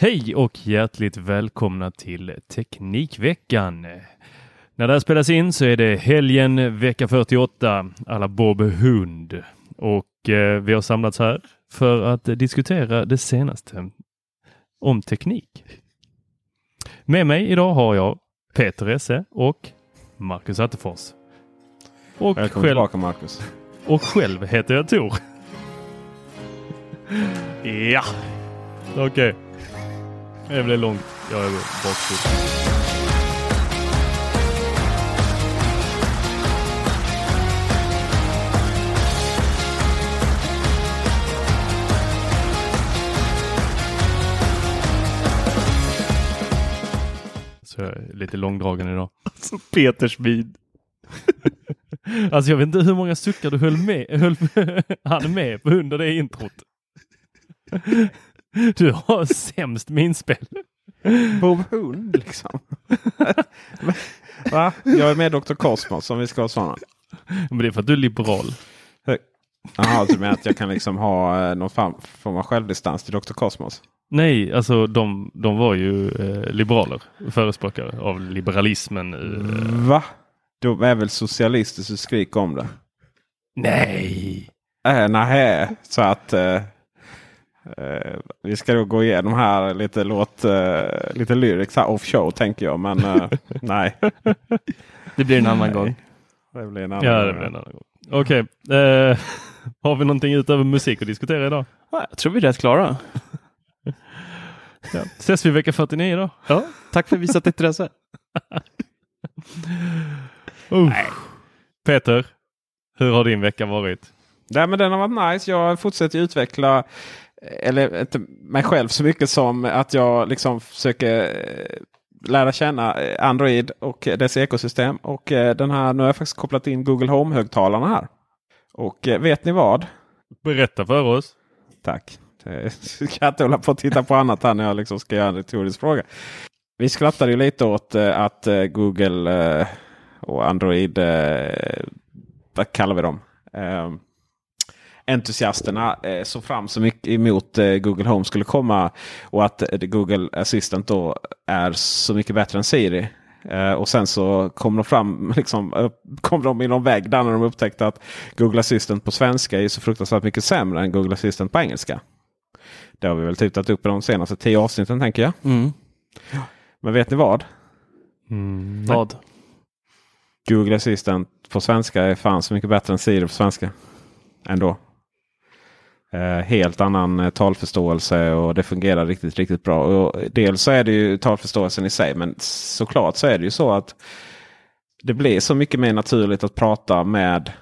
Hej och hjärtligt välkomna till Teknikveckan. När det här spelas in så är det helgen vecka 48 alla Bob Hund och eh, vi har samlats här för att diskutera det senaste om teknik. Med mig idag har jag Peter Esse och Marcus Attefors. Och Välkommen själv, tillbaka Marcus. och själv heter jag Tor. ja, okej. Det blev långt. Jag är bakfull. Så jag är lite långdragen idag. Alltså Peters bil. Alltså jag vet inte hur många suckar du höll med, höll, hann med på under det introt. Du har sämst minspel. Bob Hund liksom. Va? Jag är med Dr. Cosmos om vi ska ha sådana. Men det är för att du är liberal. Jaha, du menar att jag kan liksom ha eh, någon form av självdistans till Dr. Cosmos? Nej, alltså de, de var ju eh, liberaler, förespråkare av liberalismen. Eh, Va? De är väl socialister så skrik om det. nej! Äh, nej, så att eh, eh, vi ska då gå igenom här lite låt, eh, lite lyrics här off show tänker jag. Men eh, nej. Det blir en annan gång. Det blir en annan Ja, det blir en annan gång. Okej, eh, har vi någonting utöver musik att diskutera idag? Ja, Jag tror vi är rätt klara. Ja. Ses vi vecka 49 då? Ja, tack för visat intresse. Uh. Peter, hur har din vecka varit? Nej, men den har varit nice. Jag fortsätter utveckla eller inte mig själv så mycket som att jag liksom försöker eh, lära känna eh, Android och dess ekosystem. Och eh, den här, nu har jag faktiskt kopplat in Google Home-högtalarna här. Och vet ni vad? Berätta för oss. Tack. Jag ska inte hålla på att titta på annat här när jag liksom ska göra en retorisk fråga. Vi skrattade ju lite åt att Google och Android, vad kallar vi dem? Entusiasterna eh, såg fram så mycket emot eh, Google Home skulle komma. Och att eh, Google Assistant då är så mycket bättre än Siri. Eh, och sen så kom de fram, liksom, kom de i någon vägg där när de upptäckte att Google Assistant på svenska är så fruktansvärt mycket sämre än Google Assistant på engelska. Det har vi väl tagit upp i de senaste tio avsnitten tänker jag. Mm. Men vet ni vad? Mm, Vad? Google Assistant på svenska är fan så mycket bättre än Siri på svenska. Ändå. Eh, helt annan eh, talförståelse och det fungerar riktigt, riktigt bra. Och dels så är det ju talförståelsen i sig. Men såklart så är det ju så att det blir så mycket mer naturligt att prata med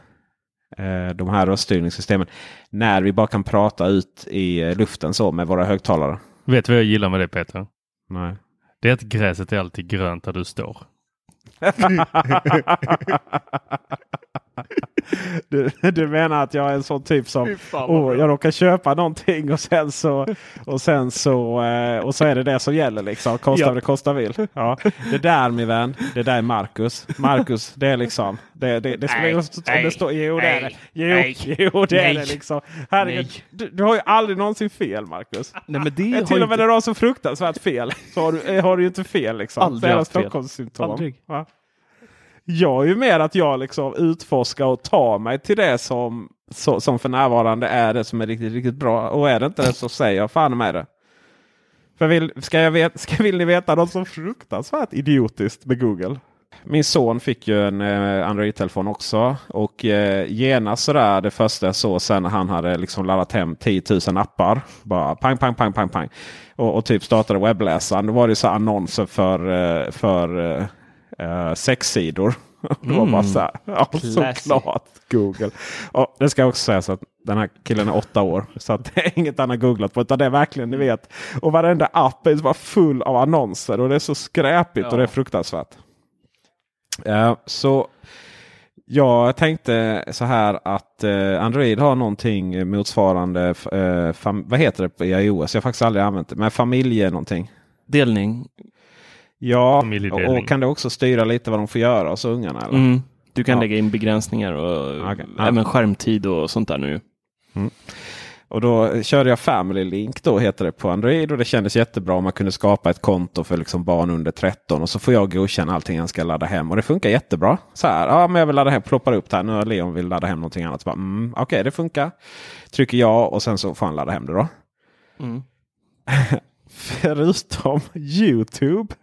eh, de här röststyrningssystemen. När vi bara kan prata ut i luften så med våra högtalare. Vet du vad jag gillar med det Peter? Nej. Det är att gräset är alltid grönt där du står. Du, du menar att jag är en sån typ som oh, jag råkar köpa någonting och sen så och sen så eh, och så är det det som gäller liksom. Kosta Ja. vad det kosta vill. Ja. Det där min vän, det där är Marcus. Marcus, det är liksom. Det, det, det roll om det står. Jo det är det. Jo, jo det är det liksom. Herregud, du, du har ju aldrig någonsin fel Marcus. Nej men det till och med inte... när du har så fruktansvärt fel så har du, eh, har du ju inte fel. Liksom. Aldrig det är haft fel. Stockholmssymptom. Aldrig. Va? Jag är ju mer att jag liksom utforskar och tar mig till det som, så, som för närvarande är det som är riktigt, riktigt bra. Och är det inte det så säger jag fan med det. För vill, ska jag vet, ska, vill ni veta något så fruktansvärt idiotiskt med Google? Min son fick ju en eh, Android-telefon också. Och eh, genast sådär det första jag såg sen när han hade liksom laddat hem 10 000 appar. Bara pang, pang, pang, pang, pang. Och, och typ startade webbläsaren. Då var det så annonser för, eh, för eh, eh, eh, sexsidor. Det var bara så här. Ja, såklart Google. Och det ska också sägas att den här killen är åtta år. Så att det är inget han har googlat på. Utan det är verkligen, ni vet. Och varenda app är bara full av annonser. Och det är så skräpigt och det är fruktansvärt. Ja, så jag tänkte så här att eh, Android har någonting motsvarande. Fam- vad heter det på iOS? Jag har faktiskt aldrig använt det. Men familje någonting. Delning. Ja, och, kan det också styra lite vad de får göra hos ungarna? Eller? Mm. Du kan Ja. lägga in begränsningar och. Ja. även skärmtid och sånt där nu. Och då körde jag Family Link då heter det på Android och det kändes jättebra om man kunde skapa ett konto för liksom barn under 13 och så får jag godkänna allting han ska ladda hem och det funkar jättebra. Så här, ja men jag vill ladda hem, ploppar upp det här. Nu har Leon vill ladda hem någonting annat. Mm, Okej det funkar. Trycker ja och sen så får han ladda hem det då. Mm. Förutom Youtube.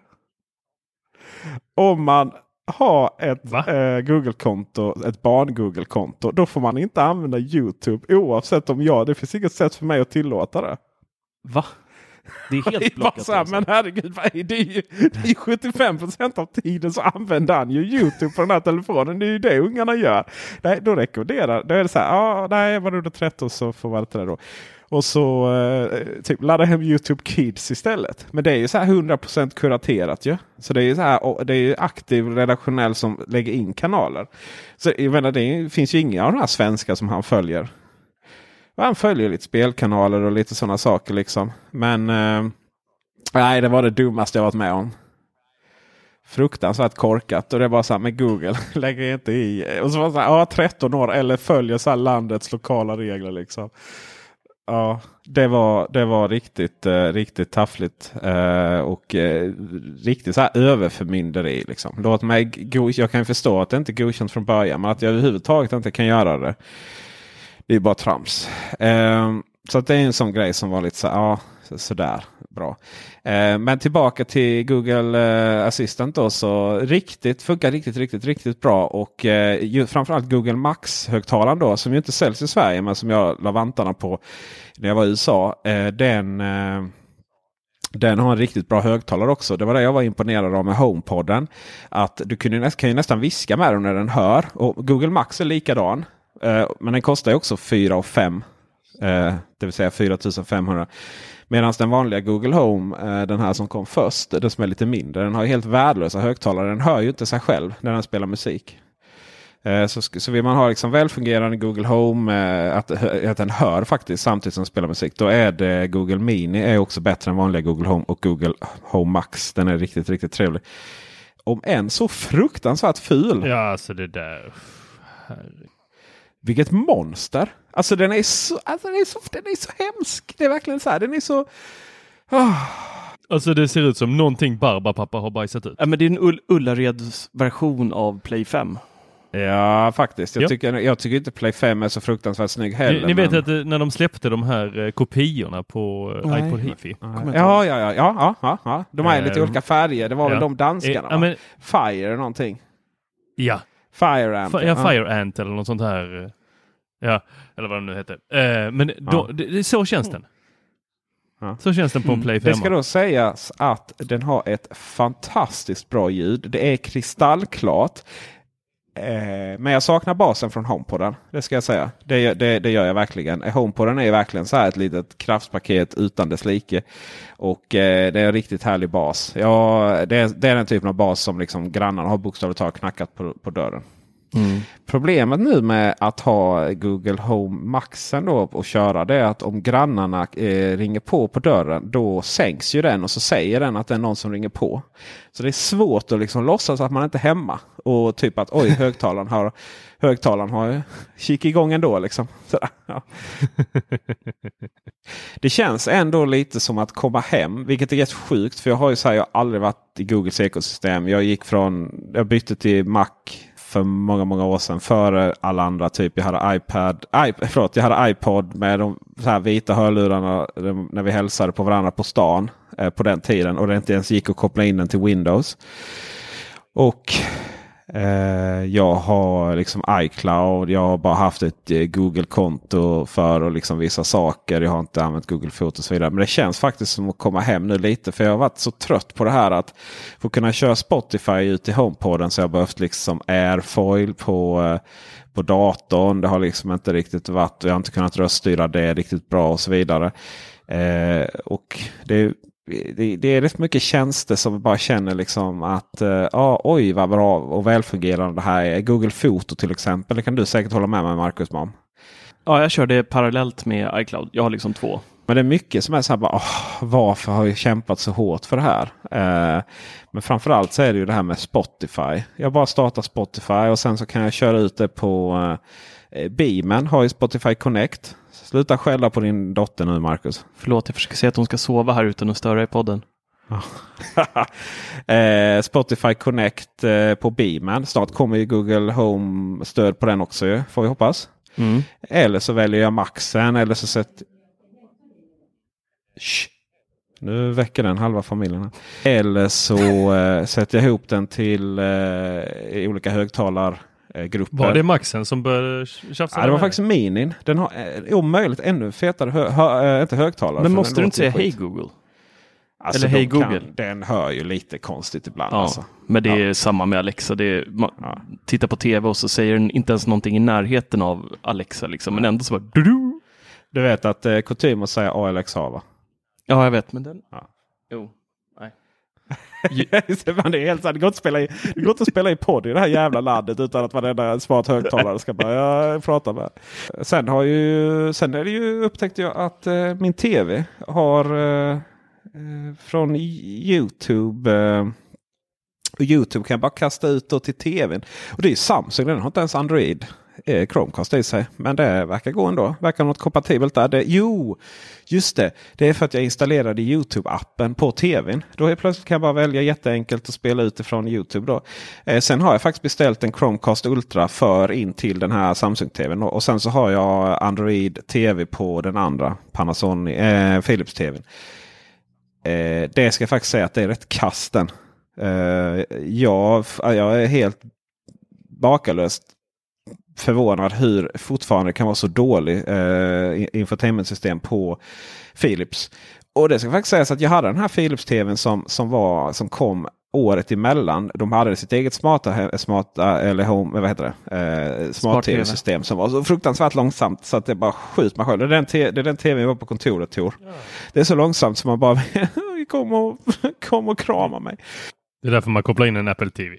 Om man har ett eh, Google-konto, ett barn-Google-konto, då får man inte använda Youtube oavsett om jag, det finns inget sätt för mig att tillåta det. Va? Det är helt blockat. här, alltså. men herregud, vad är det, är ju, det är ju 75% av tiden så använder han ju Youtube på den här telefonen. Det är ju det ungarna gör. Nej, då rekommenderar, då är det så här, ah, nej, var du under 13 så får man inte det då. Och så eh, typ ladda hem Youtube Kids istället. Men det är ju så här 100% kuraterat ju. Så det är ju så här, och det är aktiv redaktionell som lägger in kanaler. Så jag menar, det finns ju inga av de här svenska som han följer. Och han följer lite spelkanaler och lite sådana saker liksom. Men eh, nej, det var det dummaste jag varit med om. Fruktansvärt korkat och det var så här med Google. Lägger inte i. Och så var det så här, ja 13 år eller följer så här landets lokala regler liksom. Ja, det var, det var riktigt, eh, riktigt taffligt. Eh, och eh, riktigt så här överförmynderi. Liksom. Låt mig go- jag kan förstå att det inte är godkänt från början. Men att jag överhuvudtaget inte kan göra det. Det är bara trams. Eh, så att det är en sån grej som var lite så ja, sådär bra. Eh, men tillbaka till Google eh, Assistant då. Så riktigt, funkar riktigt, riktigt, riktigt bra. Och eh, ju, framförallt Google Max-högtalaren då som ju inte säljs i Sverige men som jag la vantarna på när jag var i USA. Eh, den, eh, den har en riktigt bra högtalare också. Det var det jag var imponerad av med HomePodden. Att du kunde, kan ju nästan viska med den när den hör. Och Google Max är likadan. Eh, men den kostar ju också 4 och 5. Eh, det vill säga 4500. Medan den vanliga Google Home, eh, den här som kom först, den som är lite mindre, den har helt värdelösa högtalare. Den hör ju inte sig själv när den spelar musik. Eh, Så, så vill man ha liksom välfungerande Google Home, eh, att, att den hör faktiskt samtidigt som den spelar musik. Då är det Google Mini är också bättre än vanliga Google Home och Google Home Max. Den är riktigt, riktigt trevlig. Om än så fruktansvärt ful. Ja, alltså det där. Herregud. Vilket monster! Alltså den är så, alltså, den är så, den är så hemsk. Det är verkligen så här. Den är så... Ah. Alltså det ser ut som någonting Barbapapa har bajsat ut. Ja, men det är en Ull Ullareds version av Play 5. Ja, faktiskt. Jag, Ja. tycker, jag tycker inte Play 5 är så fruktansvärt snygg heller. Ni, ni vet men- att eh, när de släppte de här eh, kopiorna på eh, Nej. iPod Hifi. Ja, ja, ja, ja, ja, ja. De är lite Eh, olika färger. Det var väl de danskarna? Va? ja, men, Fire någonting. ja, Fire Ant. Ja, Fire Ant eller något sånt här. eh, Ja, eller vad det nu heter. Eh, men då, Ja. det, så känns den. Ja. Så känns den på en Mm. Play 5. Det ska då sägas att den har ett fantastiskt bra ljud. Det är kristallklart. Eh, men jag saknar basen från HomePoden. Det ska jag säga. Det, det, det gör jag verkligen. Eh, HomePoden är verkligen så här ett litet kraftpaket utan dess like. Och eh, det är en riktigt härlig bas. Ja, det, är, det är den typen av bas som liksom grannarna har bokstavligt talat knackat på, på dörren. Problemet nu med att ha Google Home Maxen då och köra det är att om grannarna eh, ringer på på dörren då sänks ju den och så säger den att det är någon som ringer på. Så det är svårt att liksom låtsas att man inte är hemma. Och typ att oj högtalaren har, högtalaren har kikat igång ändå. Liksom. Sådär, ja. Det känns ändå lite som att komma hem, vilket är rätt sjukt. För jag har ju så här, jag har aldrig varit i Googles ekosystem. Jag gick från, jag bytte till Mac för många, många år sedan. Före alla andra. Typ jag hade iPad, I, förlåt, jag hade iPod med de så här vita hörlurarna när vi hälsade på varandra på stan eh, på den tiden. Och det inte ens gick att koppla in den till Windows. Och Eh, jag har liksom iCloud. Jag har bara haft ett eh, Google-konto för att liksom vissa saker. Jag har inte använt Google Foto och så vidare. Men det känns faktiskt som att komma hem nu lite. För jag har varit så trött på det här att få kunna köra Spotify ut i HomePoden. Så jag har behövt liksom Airfoil på, eh, på datorn. Det har liksom inte riktigt varit. Jag har inte kunnat röststyra det riktigt bra och så vidare. Eh, och det det, det, är rätt mycket tjänster som bara känner liksom att uh, ah, oj vad bra och välfungerande det här är. Google Foto till exempel. Det kan du säkert hålla med mig Marcus om. Ja, jag kör det parallellt med iCloud. Jag har liksom två. Men det är mycket som är så här, bara, oh, varför har jag kämpat så hårt för det här? Uh, men framförallt så är det ju det här med Spotify. Jag bara startar Spotify och sen så kan jag köra ut det på uh, Beamen. Har ju Spotify Connect. Sluta skälla på din dotter nu Marcus. Förlåt, jag försöker säga att hon ska sova här utan att störa i podden. eh, Spotify Connect eh, på Beaman. Snart kommer ju Google Home stöd på den också får vi hoppas. Mm. Eller så väljer jag Maxen eller så sätter... Nu väcker den halva familjen. Eller så eh, sätter jag ihop den till eh, olika högtalar grupper. Var det Maxen som började tjafsa? Ja, det var faktiskt Minin. Den har eh, om möjligt ännu fetare hö hö, äh, inte högtalare. Men måste du inte säga Hej Google? Alltså, Eller Hej Google? Kan, den hör ju lite konstigt ibland. Ja, alltså. Men det är samma med Alexa. Det är, man, ja. Titta på tv och så säger den inte ens någonting i närheten av Alexa. Liksom, men ändå så bara... Du, vet att eh, kutym att säga Alexa va? Ja, jag vet. Men den... Ja. Jo. det är helt sant. Det går inte att spela i, det går inte att spela i podd i det här jävla landet utan att varenda smart högtalare ska börja prata med. Sen, har ju, sen är det ju upptäckte jag att eh, min tv har eh, eh, från Youtube eh, och Youtube kan jag bara kasta ut då till tvn. Och det är Samsung, den har inte ens Android Eh, Chromecast i sig. Men det verkar gå ändå. Verkar något kompatibelt där. Det, jo, just det. Det är för att jag installerade Youtube-appen på tvn. Då är plötsligt kan jag bara välja jätteenkelt att spela utifrån Youtube. Då. Eh, sen har jag faktiskt beställt en Chromecast Ultra för in till den här Samsung-tvn. Och sen så har jag Android TV på den andra Panasonic, eh, Philips tvn. Eh, det ska jag faktiskt säga att det är rätt kasten. Eh, jag, jag är helt bakalöst förvånad hur fortfarande kan vara så dålig eh, infotainmentsystem på Philips. Och det ska faktiskt sägas att jag hade den här Philips TVn som, som, var, som kom året emellan. De hade sitt eget smarta, smarta eller home, vad heter det? Eh, smart tv-system som var så fruktansvärt långsamt så att det bara skjuter mig själv. Det är den, det är den tvn vi var på kontoret Tor. Ja. Det är så långsamt som man bara kom och, kom och krama mig. Det är därför man kopplar in en Apple TV.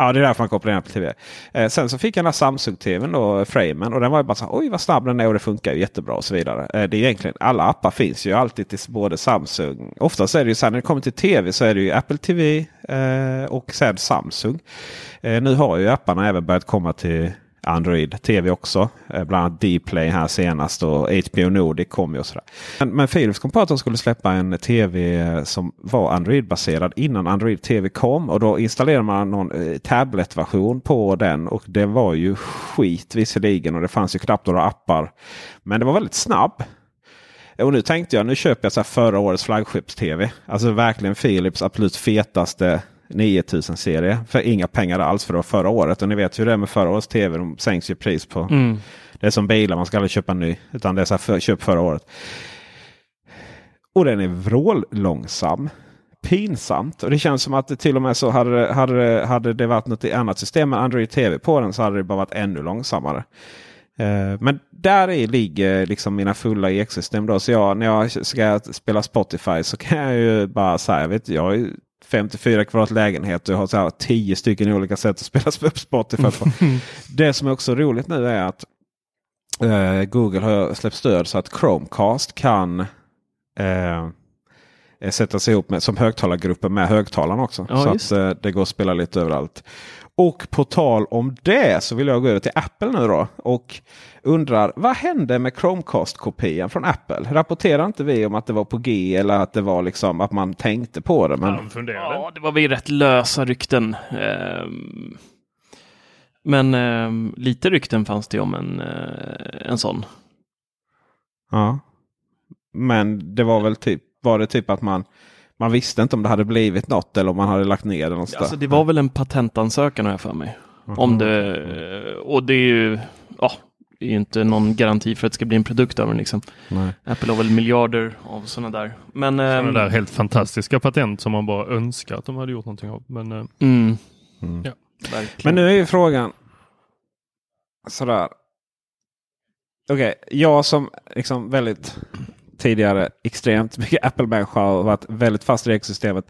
Ja, det är därför man kopplar in Apple TV. Eh, sen så fick jag den här Samsung-TVn då, eh, Framen. Och den var ju bara så oj vad snabb den är och det funkar ju jättebra och så vidare. Eh, det är egentligen, alla appar finns ju alltid till både Samsung. Oftast är det ju så här när det kommer till TV så är det ju Apple TV eh, och sen Samsung. Eh, nu har ju apparna även börjat komma till Android TV också. Eh, bland annat Dplay här senast och HBO Nordic kom ju. Och sådär. Men, men Philips kom på att de skulle släppa en TV som var Android-baserad innan Android TV kom. Och då installerade man någon eh, tablet-version på den. Och det var ju skit visserligen och det fanns ju knappt några appar. Men det var väldigt snabb. Och nu tänkte jag, nu köper jag så förra årets flaggskepps-TV. Alltså verkligen Philips absolut fetaste 9000 serie för inga pengar alls för det var förra året. Och ni vet hur det är med förra årets tv. De sänks ju pris på. Mm. Det är som bilar, man ska aldrig köpa en ny. Utan det är så här för, köp förra året. Och den är vrållångsam. Pinsamt. Och det känns som att det till och med så hade, hade, hade det varit något annat system med Android TV på den så hade det bara varit ännu långsammare. Uh, men där i ligger liksom mina fulla EX-system. Så jag, när jag ska spela Spotify så kan jag ju bara säga, vet, jag 54 kvadrat lägenhet och jag har så här 10 stycken olika sätt att spela Spotify på. det som är också roligt nu är att eh, Google har släppt stöd så att Chromecast kan eh, sättas ihop med, som högtalargrupper med högtalarna också. Ja, så att eh, det går att spela lite överallt. Och på tal om det så vill jag gå över till Apple nu då. Och undrar vad hände med Chromecast-kopian från Apple? Rapporterar inte vi om att det var på G eller att det var liksom att man tänkte på det? Men... Ja, det var väl rätt lösa rykten. Ehm, men ehm, lite rykten fanns det om en, eh, en sån. Ja. Men det var väl typ, var det typ att man man visste inte om det hade blivit något eller om man hade lagt ner det någonstans. Alltså det var väl en patentansökan har jag för mig. Mhm. Om det, och det är ju, ja, det är ju inte någon garanti för att det ska bli en produkt av den liksom. Nej. Apple har väl miljarder av sådana där. Men, Sådana ehm, där helt fantastiska patent som man bara önskar att de hade gjort någonting av. Men eh, mm, Mm. Ja. verkligen. Men nu är ju frågan sådär. Okej, jag som liksom väldigt tidigare extremt mycket Apple-människa och varit väldigt fast i ekosystemet.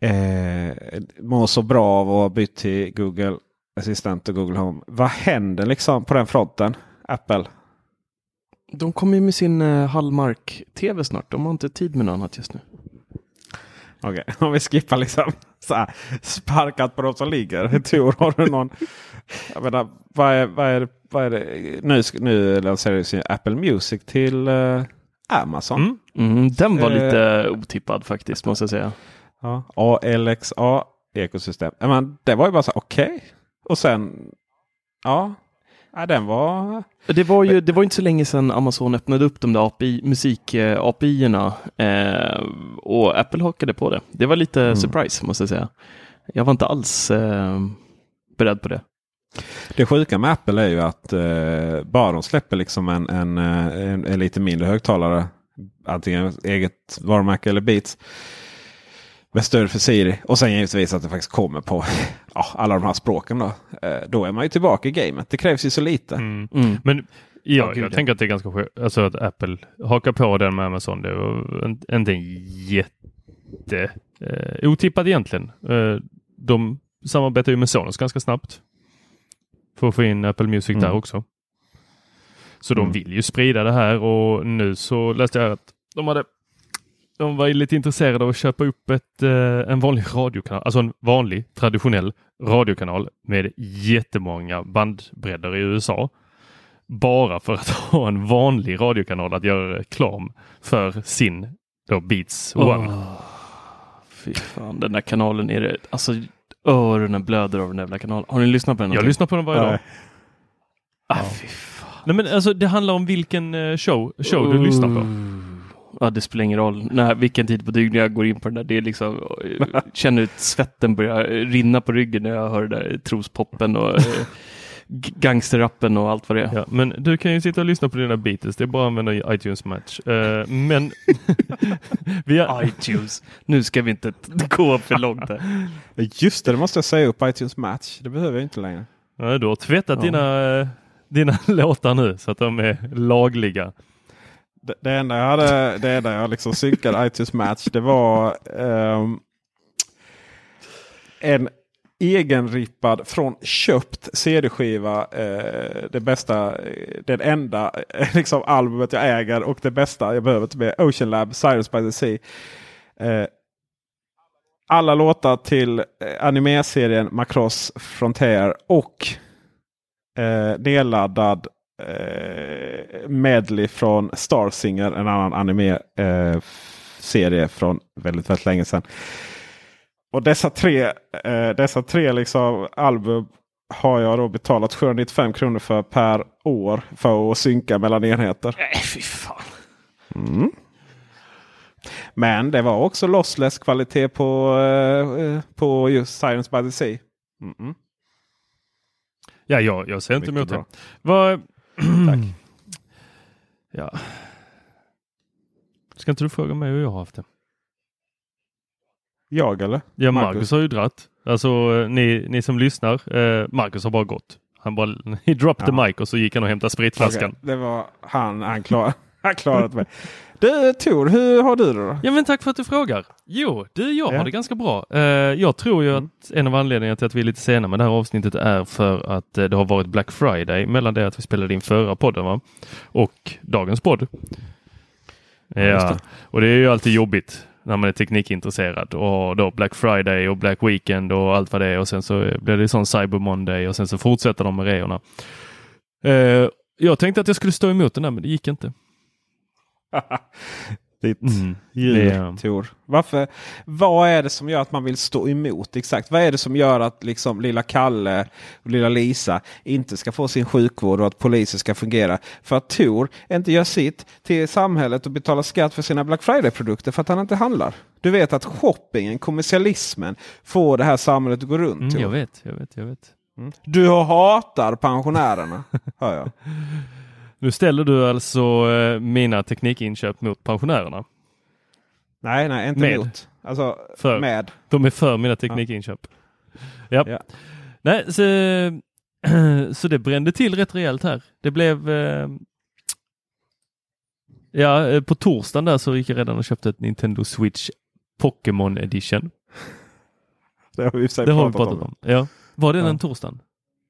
Eh, mår så bra av att ha bytt till Google Assistant och Google Home. Vad händer liksom på den fronten? Apple? De kommer ju med sin uh, Hallmark-tv snart. De har inte tid med något annat just nu. Okej, om vi skippar liksom så här, sparkat på de som ligger. Tor, har du någon? Jag menar, vad är, vad är, vad är det? Nu, nu lanserar ju Apple Music till eh, Amazon. Mm. Mm, den var Eh. lite otippad faktiskt, måste jag säga. Ja, ALXA ekosystem. Men det var ju bara så okej. Och sen, ja, ja, den var... Det var ju det var inte så länge sedan Amazon öppnade upp de där API, musik-API-erna eh, och Apple hakade på det. Det var lite Mm. surprise måste jag säga. Jag var inte alls eh, beredd på det. Det sjuka med Apple är ju att eh, bara de släpper liksom en, en, eh, en, en lite mindre högtalare. Antingen eget varumärke eller Beats. Med stöd för Siri. Och sen givetvis att det faktiskt kommer på ja, alla de här språken. Då. Eh, då är man ju tillbaka i gamet. Det krävs ju så lite. Mm. Mm. Men ja, gud, jag ja. tänker att det är ganska skönt. Alltså att Apple hakar på den med Amazon. Det var en- inte en jätte eh, otippat egentligen. Eh, de samarbetar ju med Sonos ganska snabbt. För att få in Apple Music där Mm. också. Så de Mm. vill ju sprida det här och nu så läste jag att de hade de var lite intresserade av att köpa upp ett, eh, en vanlig radiokanal, alltså en vanlig traditionell radiokanal med jättemånga bandbredder i USA. Bara för att ha en vanlig radiokanal att göra reklam för sin då Beats One. Åh, fy fan, den där kanalen är det. Alltså öronen blöder av den där kanalen. Har ni lyssnat på den? Jag någonting? lyssnar på den varje dag. Nej. Ah, fy fan. Nej men alltså det handlar om vilken eh, show, show du lyssnar på. Ja, det spelar ingen roll när, vilken tid på dygnet jag går in på den där. Det är liksom, jag känner att svetten börjar rinna på ryggen när jag hör det där trospoppen och eh, gangsterrappen och allt vad det är. Ja, men du kan ju sitta och lyssna på dina Beatles. Det är bara att använda iTunes Match. Eh, men vi har, iTunes. Nu ska vi inte gå för långt här. Just det, det måste jag säga upp iTunes Match. Det behöver jag inte längre. Ja, du har tvättat Ja. dina, eh, dina låtar nu så att de är lagliga. Det, det enda jag hade, det enda jag liksom synkade iTunes Match det var um, en egenrippad från köpt CD-skiva. Eh, det bästa, eh, den enda liksom, albumet jag äger och det bästa jag behöver till mer. Ocean Lab, Cyrus by the Sea. Eh, alla låtar till eh, animeserien Macross Frontier och eh, nedladdad eh, medley från Star Singer, en annan anime-serie från väldigt, väldigt länge sedan. Och dessa tre, eh, dessa tre liksom album har jag då betalat 795 kronor för per år för att synka mellan enheter. Nej, fy fan. Mm. Men det var också lossless kvalitet på, eh, på just Sirens by the Sea. Mm-mm. Ja, jag, jag ser inte Mycket emot det. Vad... Tack. Ja. Ska inte du fråga mig hur jag har haft det? Jag eller? Ja, Marcus. Marcus, har ju dratt. Alltså eh, ni, ni som lyssnar. Eh, Marcus har bara gått. Han bara he dropped the Ja. mic och så gick han och hämtade spritflaskan. Okej, Det var han, han klar. har klarat mig. Du Tor, hur har du det då? Ja men tack för att du frågar. Jo, du jag Ja. har det ganska bra. Eh, jag tror ju att en av anledningarna till att vi är lite sena med det här avsnittet är för att eh, det har varit Black Friday mellan det att vi spelade in förra podden va? och dagens podd. Ja, och det är ju alltid jobbigt när man är teknikintresserad och då Black Friday och Black Weekend och allt vad det är och sen så blir det sån Cyber Monday och sen så fortsätter de med reorna. Eh, jag tänkte att jag skulle stå emot den där men det gick inte. Ditt Mm. djur, Det- Tor. Varför, vad är det som gör att man vill stå emot? Exakt. Vad är det som gör att liksom lilla Kalle och lilla Lisa inte ska få sin sjukvård och att polisen ska fungera? För att Tor inte gör sitt till samhället och betalar skatt för sina Black Friday-produkter för att han inte handlar. Du vet att shoppingen, kommersialismen, får det här samhället att gå runt. Mm, jag vet, jag vet, jag vet. Du hatar pensionärerna, hör jag. Nu ställer du alltså eh, mina teknikinköp mot pensionärerna. Nej, nej, inte Med. mot. Alltså För. med. De är för mina teknikinköp. Ja. Ja. Nej, så, så det brände till rätt rejält här. Det blev eh, Ja, eh, på torsdagen där så gick jag redan och köpte ett Nintendo Switch Pokémon Edition. Det har vi Det har vi pratat pratat om. Ja. Var det Ja. den torsdagen?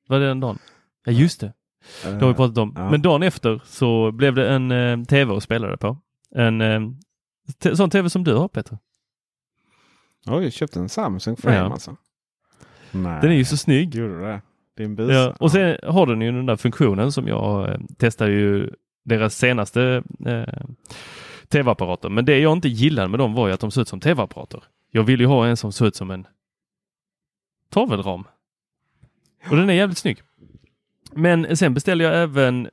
Var det den dagen? Ja, just det. Det har vi pratat om. Ja. Men dagen efter så blev det en eh, tv att spela det på. En eh, sån tv som du har Peter. Oj, köpte en Samsung Frame Ja. alltså? Nej. Den är ju så snygg. Gjorde du det? Din? Ja, och sen har den ju den där funktionen som jag eh, testar ju deras senaste eh, tv-apparater. Men det jag inte gillade med dem var ju att de såg ut som tv-apparater. Jag vill ju ha en som såg ut som en tavelram. Och den är jävligt snygg. Men sen beställde jag även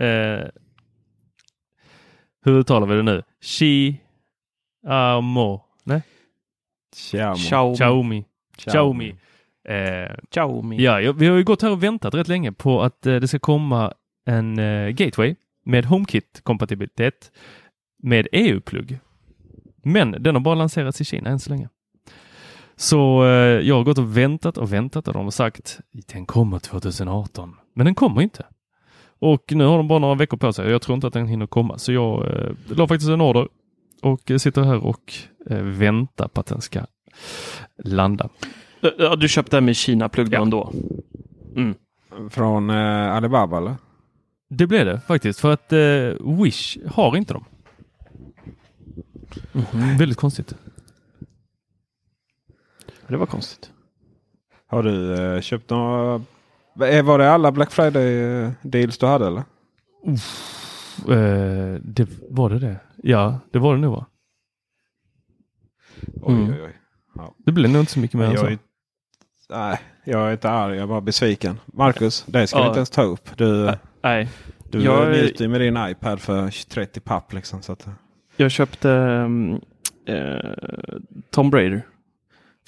eh, hur uttalar vi det nu? Xiaomo? Nej, Xiaomi. Xiaomi. Xiaomi. Xiaomi. Eh, Xiaomi. Ja, vi har ju gått här och väntat rätt länge på att eh, det ska komma en eh, gateway med HomeKit-kompatibilitet med EU-plugg. Men den har bara lanserats i Kina än så länge. Så eh, jag har gått och väntat och väntat och de har sagt den kommer 2018. Men den kommer inte. Och nu har de bara några veckor på sig jag tror inte att den hinner komma. Så jag eh, la faktiskt en order och eh, sitter här och eh, väntar på att den ska landa. Ja, du köpte den med Kina-plugg Ja. ändå? Mm. Från eh, Alibaba eller? Det blev det faktiskt för att eh, Wish har inte dem. Mhm, Väldigt konstigt. Det var konstigt. Har du eh, köpt några? Var det alla Black Friday eh, deals du hade eller? Eh, det, var det det? Ja, det var det nog va? Oj, Mm. oj, oj. Det blev nog inte så mycket mer än så. är, nej, jag är inte arg. Jag är bara besviken. Marcus, det ska Ja. vi inte ens ta upp. Du, Nej, du Jag är- njuter ju med din iPad för 30 papp. Liksom, så att, jag köpte um, eh, Tom Raider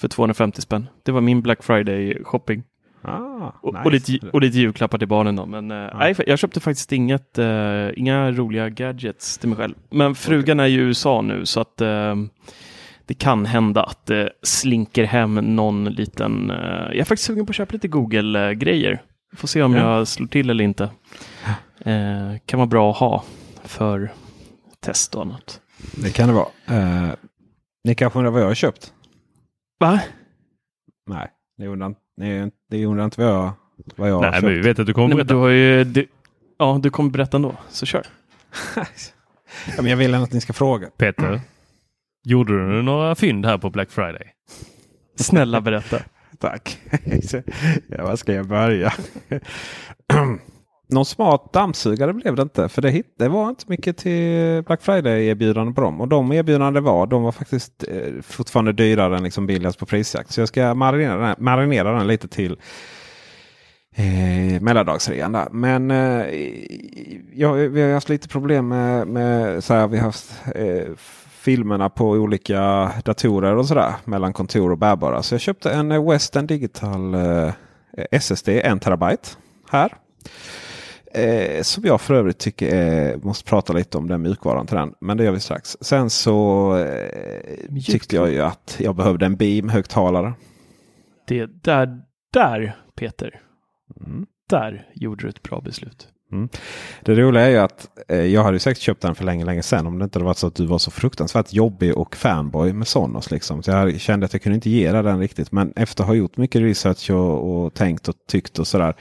för 250 spänn. Det var min Black Friday shopping. ah, Och, nice. och, lite, och lite julklappar till barnen. Då. Men eh, nej, jag köpte faktiskt inget, eh, inga roliga gadgets till mig själv. Men frugan är ju i USA nu så att eh, det kan hända att det slinker hem någon liten... Eh, jag är faktiskt sugen på att köpa lite Google-grejer. Får se om Ja. jag slår till eller inte. Eh, kan vara bra att ha för test och annat. Det kan det vara. Eh, ni kanske undrar vad jag har köpt? Va? Nej, ni undrar, ni, ni undrar inte vad jag, vad jag har Nej, köpt. men vi vet att du kommer Nej, berätta. du har ju... Du, ja, du kommer berätta ändå. Så kör. ja, men jag vill att ni ska fråga. Peter, gjorde du några fynd här på Black Friday? Snälla berätta. Tack. ja, var ska jag börja? Någon smart dammsugare blev det inte. För det, hit, det var inte mycket till Black Friday-erbjudanden på dem. Och de erbjudanden var, de var faktiskt eh, fortfarande dyrare än liksom billigast på prisjakt. Så jag ska marinera den, marinera den lite till eh, mellandagsrean. där. Men eh, ja, vi har haft lite problem med, med så här, vi har haft eh, filmerna på olika datorer och sådär mellan kontor och bärbara. Så jag köpte en Western Digital eh, SSD 1 terabyte här. Eh, som jag för övrigt tycker är, måste prata lite om den mjukvaran till den. Men det gör vi strax. Sen så eh, tyckte jag ju att jag behövde en Beam-högtalare. Det där, där Peter. Mm. Där gjorde du ett bra beslut. Det roliga är ju att eh, jag hade säkert köpt den för länge, länge sedan om det inte hade varit så att du var så fruktansvärt jobbig och fanboy med Sonos. Liksom. Så jag kände att jag kunde inte ge dig den riktigt. Men efter att ha gjort mycket research och, och tänkt och tyckt och sådär.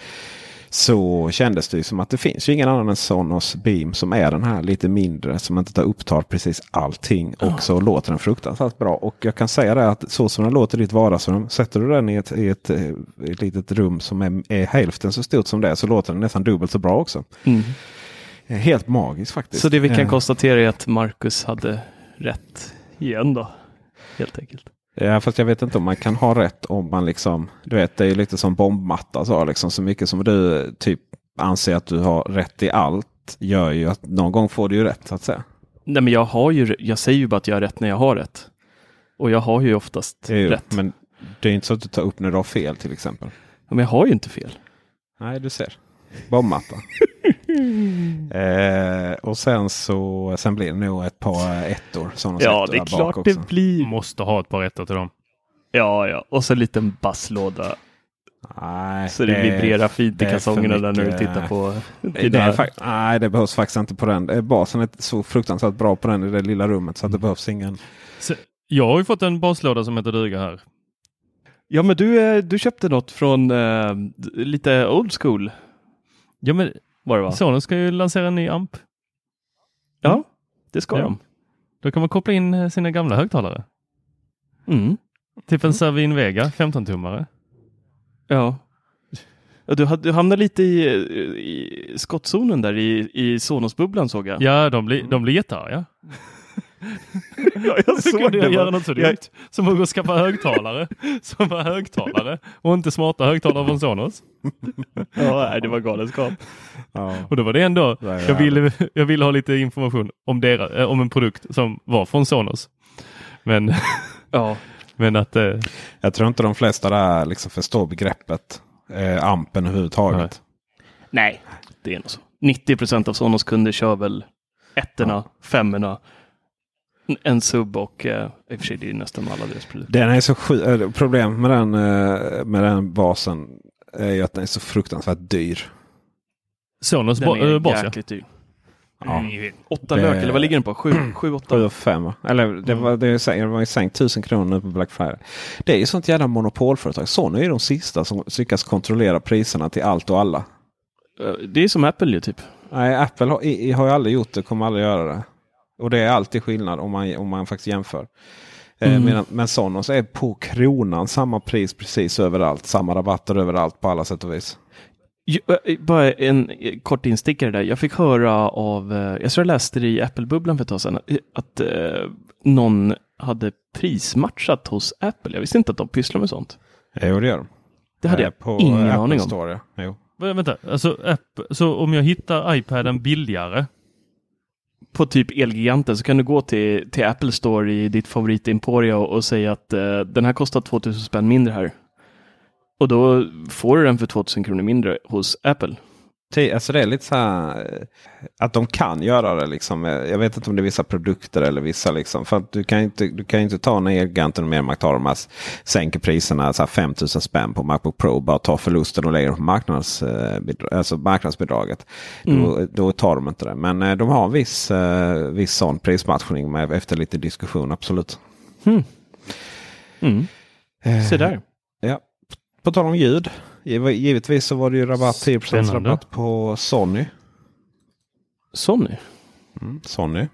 Så kändes det ju som att det finns ju ingen annan än Sonos Beam som är den här lite mindre som inte tar upptar precis allting. Och så låter den fruktansvärt bra. Och jag kan säga det att så som den låter i ditt vardagsrum. Sätter du den i ett, i ett, eh, ett litet rum som är, är hälften så stort som det så låter den nästan dubbelt så bra också. Mm. Eh, Helt magiskt faktiskt. Så det vi kan Eh, konstatera är att Marcus hade rätt igen då. Helt enkelt. Ja, fast jag vet inte om man kan ha rätt om man liksom. Du vet, det är lite som bombmatta. Så, liksom, så mycket som du typ anser att du har rätt i allt gör ju att någon gång får du ju rätt så att säga. Nej, men jag har ju, jag säger ju bara att jag har rätt när jag har rätt. Och jag har ju oftast ju, rätt. Men... Men det är inte så att du tar upp när du har fel till exempel. men jag har ju inte fel. Nej, du ser. Bombmatta. eh, och sen så sen blir det nog ett par ettor. Sådana Ja, ettor det är klart det blir. Måste ha ett par rätter till dem. Ja, ja. Och så en liten basslåda. Nej, Så det, vibrerar fint i det kalsongerna där när du tittar på Det dina... fak- nej, det behövs faktiskt inte på den. Eh, Basen är så fruktansvärt bra på den i det lilla rummet så att det behövs ingen. Så, jag har ju fått en baslåda som heter duga här. Ja, men du, eh, du köpte något från eh, lite old school Ja, men var det va? Sonos ska ju lansera en ny amp. Ja, det ska Ja. de. Då kan man koppla in eh, sina gamla högtalare. Mm. Typ en Savin Vega 15-tummare. Ja. ja du, had- du hamnade lite i, i skottzonen där i, i Sonos-bubblan såg jag. Ja, de blir, de blir jättearga. ja jag Så kan du det. göra något så Jag- dumt som att gå och skaffa högtalare som var högtalare och inte smarta högtalare från Sonos. Ja, nej, det var galenskap. Ja. Och då var det ändå, jag ville, jag ville ha lite information om, deras, eh, om en produkt som var från Sonos. Men, Ja. men att eh, Jag tror inte de flesta där liksom förstår begreppet eh, ampen överhuvudtaget. Nej, det är nog så. 90 procent av Sonos kunder kör väl ettorna, femmorna, en sub och eh, i och för sig det är nästan alla deras produkter. Den är så sju- eh, Problemet med den, eh, med den basen är ju att den är så fruktansvärt dyr. Sonos ba, är bas ja. jäkligt dyr. Ja. Åtta Det- lök, eller vad ligger den på? Sju, sju åtta? 7 och 5 Eller det var, det, sänkt- det var ju sänkt 1000 kronor nu på Black Friday. Det är ju sånt jävla monopolföretag. Sony är de sista som lyckas kontrollera priserna till allt och alla. Det är som Apple ju typ. Nej, Apple har, i- har ju aldrig gjort det kommer aldrig göra det. Och det är alltid skillnad om man, om man faktiskt jämför. Eh, Mm. medan, men Sonos är på kronan samma pris precis överallt. Samma rabatter överallt på alla sätt och vis. Eh, Bara en eh, kort instickare där. Jag fick höra av, eh, jag tror jag läste det i Apple-bubblan för ett tag sedan, eh, att eh, någon hade prismatchat hos Apple. Jag visste inte att de pysslar med sånt. Jo, det gör de. Det hade Eh, jag på ingen Apple aning om. Store, ja. Vänta, alltså app, så om jag hittar iPaden billigare på typ Elgiganten så kan du gå till, till Apple Store i ditt favoritimporia och, och säga att eh, den här kostar 2000 spänn mindre här. Och då får du den för 2000 kronor mindre hos Apple. Alltså det är lite så här eh, att de kan göra det. Liksom. Eh, Jag vet inte om det är vissa produkter eller vissa. Liksom. För att du kan ju inte, du kan inte ta när Elgiganten och Mermak tar de här, sänker priserna så här 5000 spänn på Macbook Pro. Bara ta förlusten och lägger på marknads, eh, alltså marknadsbidraget. Då, då tar de inte det. Men de har en viss, viss sån prismatchning med, efter lite diskussion. Absolut. Mm. Se där. Ja. På tal om ljud. Giv- Givetvis så var det ju rabatt 10 Spännande. rabatt på Sony. Sony. Mm, Sony.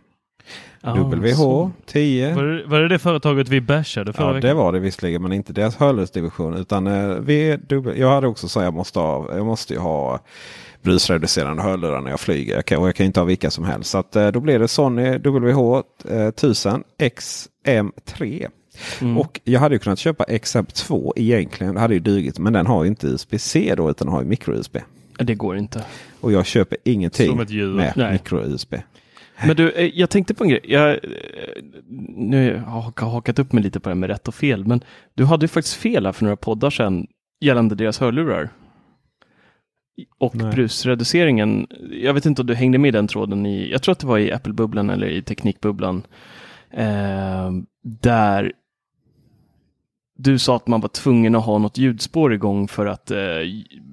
Ah, WH så. 10. Var det, var det det företaget vi bashade förra Ja, veckan? det var det visserligen, men inte deras hörlursdivision. Utan eh, dubbel, jag hade också sagt jag måste ha, jag måste ju ha brusreducerande hörlurar när jag flyger. Jag kan, och jag kan inte ha vilka som helst. Så att, eh, då blir det Sony WH eh, 1000 XM3. Mm. Och jag hade ju kunnat köpa XM2 egentligen. Det hade ju dugit. Men den har ju inte USB-C då utan har ju micro-USB. Det går inte. Och jag köper ingenting Som ett djur. med micro-USB. Men du, eh, jag tänkte på en grej. Jag, eh, nu har jag hakat upp mig lite på det här med rätt och fel, men du hade ju faktiskt fel här för några poddar sedan gällande deras hörlurar. Och Nej. brusreduceringen. Jag vet inte om du hängde med i den tråden i, jag tror att det var i Apple-bubblan eller i Teknikbubblan. Eh, där du sa att man var tvungen att ha något ljudspår igång för att eh,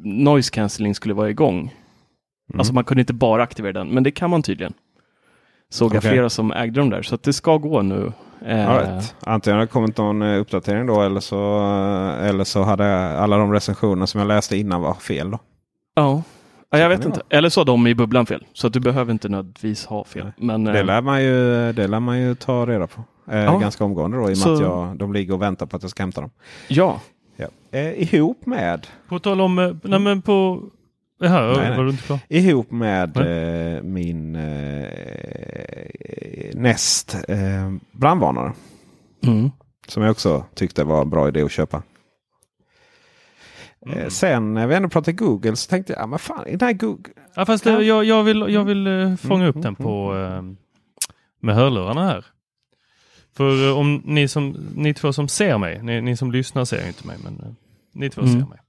noise cancelling skulle vara igång. Mm. Alltså man kunde inte bara aktivera den, men det kan man tydligen. Såg jag flera som ägde dem där, så att det ska gå nu. Eh, right. Antingen har det kommit någon eh, uppdatering då eller så, eh, eller så hade alla de recensioner som jag läste innan var fel. Då. Ja, ja jag vet inte. Eller så har de i bubblan fel. Så att du behöver inte nödvändigtvis ha fel. Nej. Men, Det, eh, lär man ju, det lär man ju ta reda på. Eh, Ja. Ganska omgående då i och med Så- att jag, de ligger och väntar på att jag ska hämta dem. ja, Ja. Eh, ihop med På tal om, eh, nej men på... Jaha, Nej, nej. var du inte klar? Ihop med eh, min eh, näst brandvarnare. mm. Som jag också tyckte var en bra idé att köpa. Mm. Eh, sen när vi ändå pratade Google så tänkte jag, ja, men fan, den här Google. Ja, fast eh, jag, jag vill, jag vill Mm. eh, fånga upp den på eh, med hörlurarna här. För om ni, som, ni två som ser mig, ni, ni som lyssnar ser inte mig, men ni två Mm. ser mig.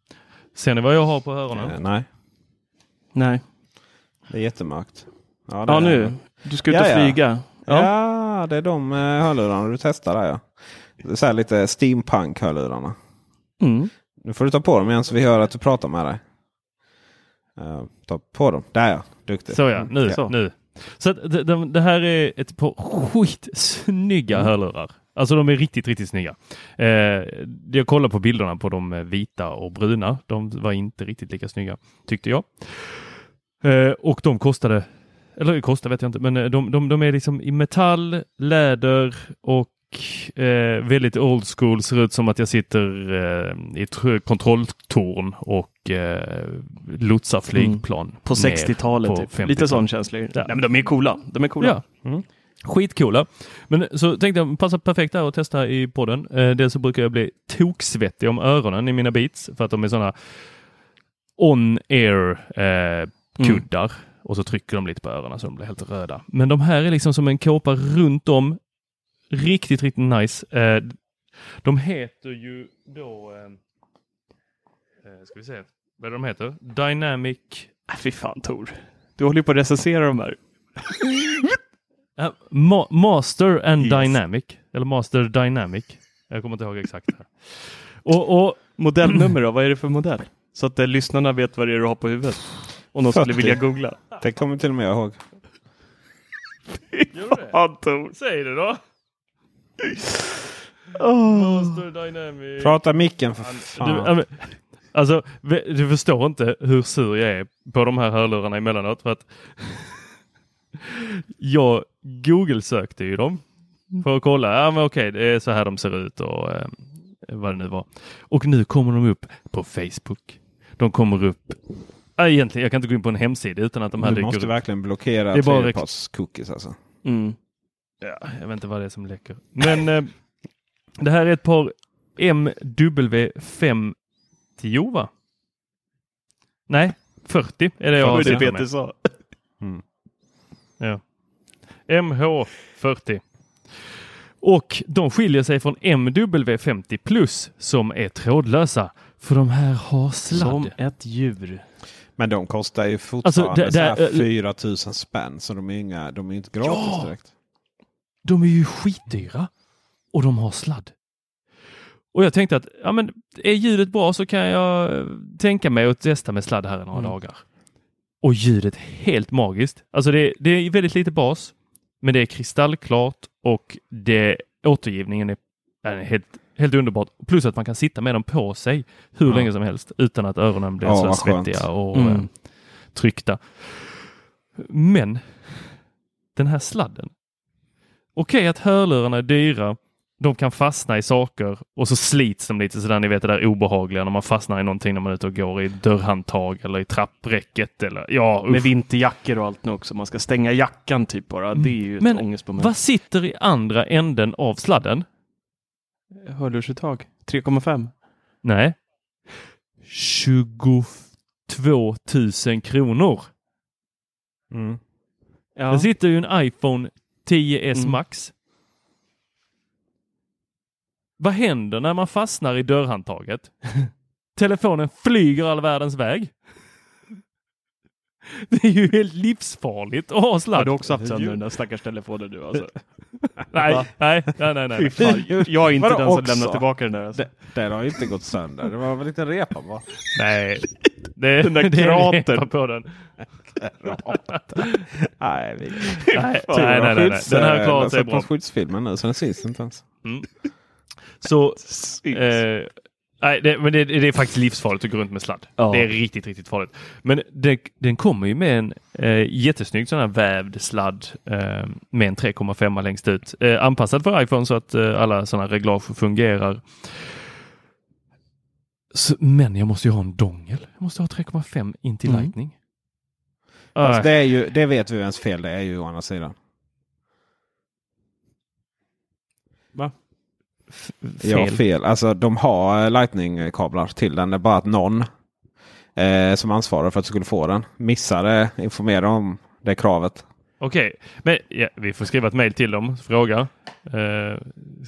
Ser ni vad jag har på öronen? Eh, nej, nej. det är jättemörkt. Ja är- nu, du ska ut och Ja, ja. flyga. Ja. det är de hörlurarna du testar där ja. Det är så här lite steampunk-hörlurarna. Mm. Nu får du ta på dem igen så vi hör att du pratar med dig. Eh, ta på dem. Där ja, duktig. Så ja, nu. Så. nu. Så det, det, det här är ett par skitsnygga Mm. hörlurar. Alltså de är riktigt, riktigt snygga. Eh, jag kollade på bilderna på de vita och bruna. De var inte riktigt lika snygga, tyckte jag. Eh, och de kostade, eller kostade vet jag inte, men eh, de, de, de är liksom i metall, läder och eh, väldigt old school. Ser ut som att jag sitter eh, i ett tr- kontrolltorn och eh, lotsar flygplan. Mm. På ner 60-talet, på typ. 50-talet. lite sån känsla. Ja. Nej, men de är coola. De är coola. Ja. Skitcoola. Men så tänkte jag passa perfekt där att testa i podden. Eh, dels så brukar jag bli toksvettig om öronen i mina beats för att de är sådana on-air eh, kuddar och så trycker de lite på öronen så de blir helt röda. Men de här är liksom som en kåpa runt om. Riktigt, riktigt nice. Eh, de heter ju då, eh, eh, ska vi se, vad de heter? Dynamic Äh, fy fan Tor. Du håller ju på att recensera de här. Ja, ma Master and Yes. Dynamic. Eller Master Dynamic. Jag kommer inte ihåg exakt. Här. Och, och Modellnummer då? Vad är det för modell? Så att eh, lyssnarna vet vad det är du har på huvudet. Om de skulle 40. vilja googla. Det kommer till och med jag ihåg. Fan Tor. Säg det då! Oh. Prata micken för Du, fan. men, alltså, du förstår inte hur sur jag är på de här hörlurarna emellanåt. För att jag Google-sökte ju dem för att kolla. Ja, men okej, det är så här de ser ut och eh, vad det nu var. Och nu kommer de upp på Facebook. De kommer upp Ja, Egentligen, jag kan inte gå in på en hemsida utan att de här du dyker måste upp. verkligen blockera Det är bara tredjeparts-cookies alltså. Mm. Ja, jag vet inte vad det är som läcker. Men eh, det här är ett par MW50 va? Nej, 40 är det jag har det Peter sa? Ja. MH40. Och de skiljer sig från MW50 plus som är trådlösa. För de här har sladd. Som ett djur. Men de kostar ju fortfarande det- så här det- eh, 4 000 spänn. Så de är, inga, de är inte gratis Ja! direkt. De är ju skitdyra och de har sladd. Och jag tänkte att ja, men är ljudet bra så kan jag eh, tänka mig att testa med sladd här i några Mm. dagar. Och ljudet helt magiskt. Alltså det, det är väldigt lite bas, men det är kristallklart och det, återgivningen är, är helt, helt underbart. Plus att man kan sitta med dem på sig hur Ja. länge som helst utan att öronen blir Ja, så svettiga och Mm. eh, tryckta. Men den här sladden. Okej att hörlurarna är dyra. De kan fastna i saker och så slits de lite sådär, ni vet det där obehagliga när man fastnar i någonting när man är ute och går i dörrhandtag eller i trappräcket eller ja, Med vinterjackor och allt nu också. Man ska stänga jackan typ bara. Det är ju ett Men ångestmoment. Vad sitter i andra änden av sladden? Hörlursuttag? 3,5? Nej. 22 000 kronor. Mm. Ja. Det sitter ju en iPhone 10s Mm. Max. Vad händer när man fastnar i dörrhandtaget? Telefonen flyger all världens väg. Det är ju helt livsfarligt att ha Har sladd. du också haft sönder den där stackars telefonen nu alltså? Nej, nej, nej, nej, nej. fan. Jag är inte den som lämnar tillbaka den där alltså. Det, den har ju inte gått sönder. Det var väl lite repa va? nej. Det, Den där är kratern. på den. Nej, vi... Nej, nej, nej, nej, Den här har klarat jag sig satt på bra. skyddsfilmen nu så den syns inte ens. Så, eh, nej, det, men det, det är faktiskt livsfarligt att gå runt med sladd. Ja. Det är riktigt, riktigt farligt. Men det, den kommer ju med en eh, jättesnygg sån här vävd sladd eh, med en 3,5 längst ut. Eh, anpassad för iPhone så att eh, alla sådana reglage fungerar. Så, men jag måste ju ha en dongel. Jag måste ha 3,5 in till Mm. Lightning. Alltså, det, är ju, det vet vi vems fel det är ju å andra sidan. F- Ja, fel. fel. Alltså de har Lightning-kablar till den. Det är bara att någon eh, som ansvarar för att du skulle få den missade informera om det kravet. Okej, men ja, vi får skriva ett mejl till dem. Fråga. Eh,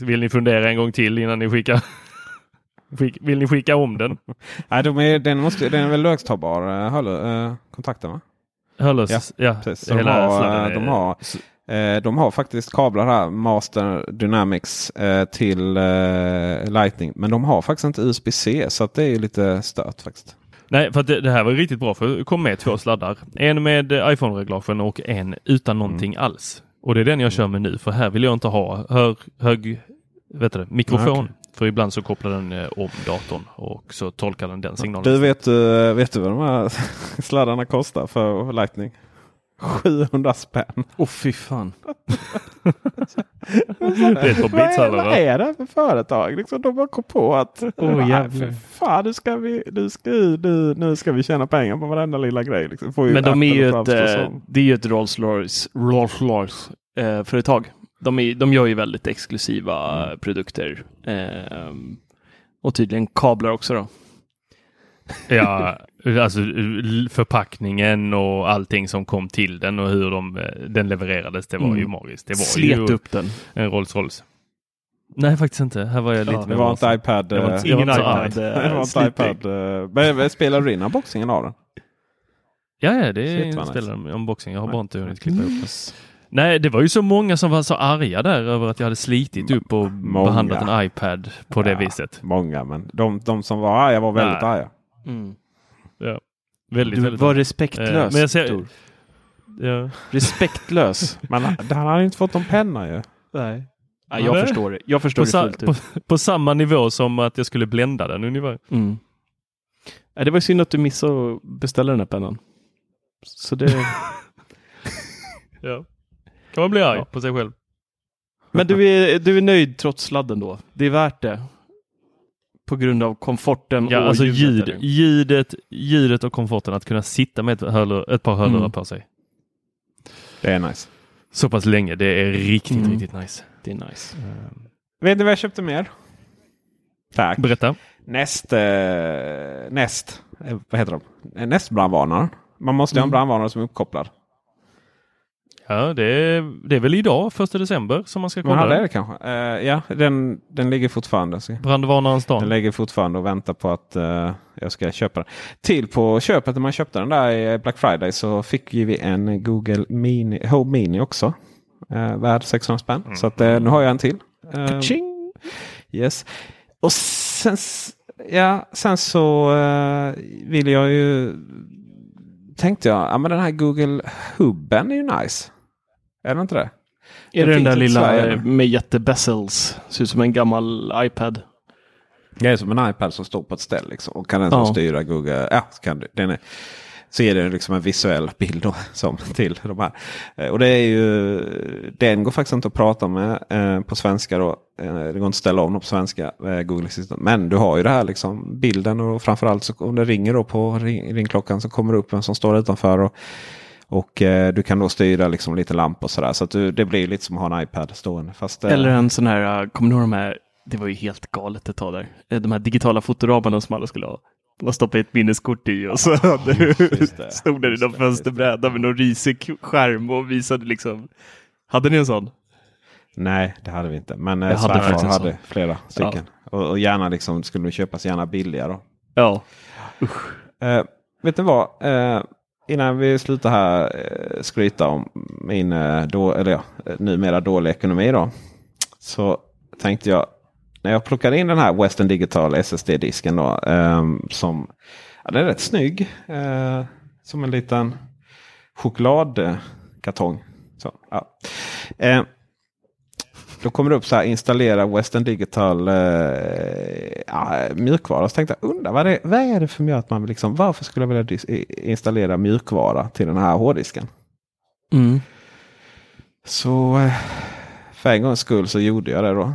vill ni fundera en gång till innan ni skickar? Skick, vill ni skicka om den? Nej, de är, den, måste, den är väl lögstavbar, eh, eh, kontakten va? Hörlös? Ja, Ja, Precis. Så de, hela har, de, har, de har faktiskt kablar här, Master Dynamics eh, till eh, Lightning. Men de har faktiskt inte USB-C så det är lite stört faktiskt. Nej, för det, här var riktigt bra för det kom med två sladdar. En med eh, iPhone-reglagen och en utan någonting alls. Och det är den jag kör med nu för här vill jag inte ha hör, hög vet du, mikrofon. Okej. För ibland så kopplar den eh, om datorn och så tolkar den den signalen. Du vet, eh, vet du vad de här sladdarna kostar för Lightning? 700 spänn. Åh fy fan. Det är vad, är, vad va? är det för företag? Liksom, de bara kom på att Åh, "Nej, jävlar." för fan, nu ska, vi, nu, ska, nu, nu ska vi tjäna pengar på varenda lilla grej. Liksom. Får ju Men de är ju ett, eh, det är ju ett Rolls Royce, Rolls Royce eh, företag. De, är, de gör ju väldigt exklusiva Mm. produkter. Eh, och tydligen kablar också då. Ja, alltså l- förpackningen och allting som kom till den och hur de, eh, den levererades. Det var Mm. ju magiskt. Det var Slet ju upp den. en Rolls Royce. Nej, faktiskt inte. Här var jag lite Ja, Det var inte iPad. Det var eh, inte- Ingen iPad. eh, det var inte iPad. eh, Men men spelar du in unboxingen av den? Ja, ja, det är vad spelar nice. en unboxing. Jag har Nej. bara inte hunnit klippa upp den. Nej, det var ju så många som var så arga där över att jag hade slitit upp och Många. behandlat en iPad på det Ja. viset. Många, men de, de som var arga var väldigt Nej. arga. Mm. Ja. Väldigt, Du väldigt var respektlös. Eh, ser- ja. Respektlös. Men han hade inte fått någon penna ju. Nej. Ja, jag Nej. förstår det. Jag förstår på, det fullt på, på samma nivå som att jag skulle blända den ungefär. Mm. Ja, det var synd att du missade att beställa den här pennan. Så det... Ja. Kan man bli arg Ja. på sig själv. Men du är, du är nöjd trots sladden då? Det är värt det? På grund av komforten Ja, och alltså ljudet, ljudet, ljudet och komforten att kunna sitta med ett, hörlur, ett par hörlurar Mm. på sig. Det är nice. Så pass länge. Det är riktigt, Mm. riktigt nice. Det är nice. Vet ni vad jag köpte mer? Tack. Berätta. Näst, eh, näst, eh, vad heter de? Nästbrandvarnaren. Man måste ju ha en Mm. brandvarnare som är uppkopplad. Ja, det är, det är väl idag, första december, som man ska Men kolla. ja, det den. det kanske. Eh, ja, den, den ligger fortfarande. Brandvarnarens Den dag. ligger fortfarande och väntar på att eh, jag ska köpa den. Till på köpet när man köpte den där i Black Friday så fick vi en Google Mini, Home Mini också. Eh, värd 600 spänn. Så att, eh, nu har jag en till. Kaching! Yes. Och sen, ja, sen så eh, vill jag ju... Tänkte jag, ja men den här Google Hubben är ju nice. Är det inte det? Är Den det den där lilla med jättebessels? Ser ut som en gammal iPad. Det är som en iPad som står på ett ställe liksom, och kan den Ja. styra Google. Ja, så kan du, den är, så är det liksom en visuell bild då, som till de här. Eh, Och det är ju, den går faktiskt inte att prata med eh, på svenska. Då. Eh, det går inte att ställa om på svenska, eh, Google Assistant. Men du har ju det här liksom bilden och framförallt så om det ringer då på ring, ringklockan så kommer det upp en som står utanför. Och, och eh, du kan då styra liksom lite lampor och sådär. Så att du, det blir lite som att ha en iPad stående. Fast, eh, Eller en sån här, uh, kommer ni ihåg de här, det var ju helt galet ett tag där. Eh, De här digitala fotoramarna som alla skulle ha. Man stoppade ett minneskort i och så hade du, just det. stod där i någon fönsterbräda med någon risig skärm och visade liksom. Hade ni en sån? Nej, det hade vi inte. Men eh, Jag hade svärfar hade sån. flera stycken. Och, och gärna liksom, skulle de köpas gärna billiga då. Ja. Eh, vet ni vad? Innan vi slutar här eh, skryta om min eh, då, eller ja, eh, numera dåliga ekonomi då. Så tänkte jag när jag plockade in den här Western Digital SSD-disken då. eh, som Ja, den är rätt snygg. Eh, som en liten chokladkartong. Eh, så, ja. eh, då kommer det upp så här installera Western Digital eh, ja, mjukvara. Så tänkte jag undra vad, det, vad är det gör att man liksom, varför skulle jag vilja installera mjukvara till den här hårddisken? Mm. Så eh, för en gångs skull så gjorde jag det då.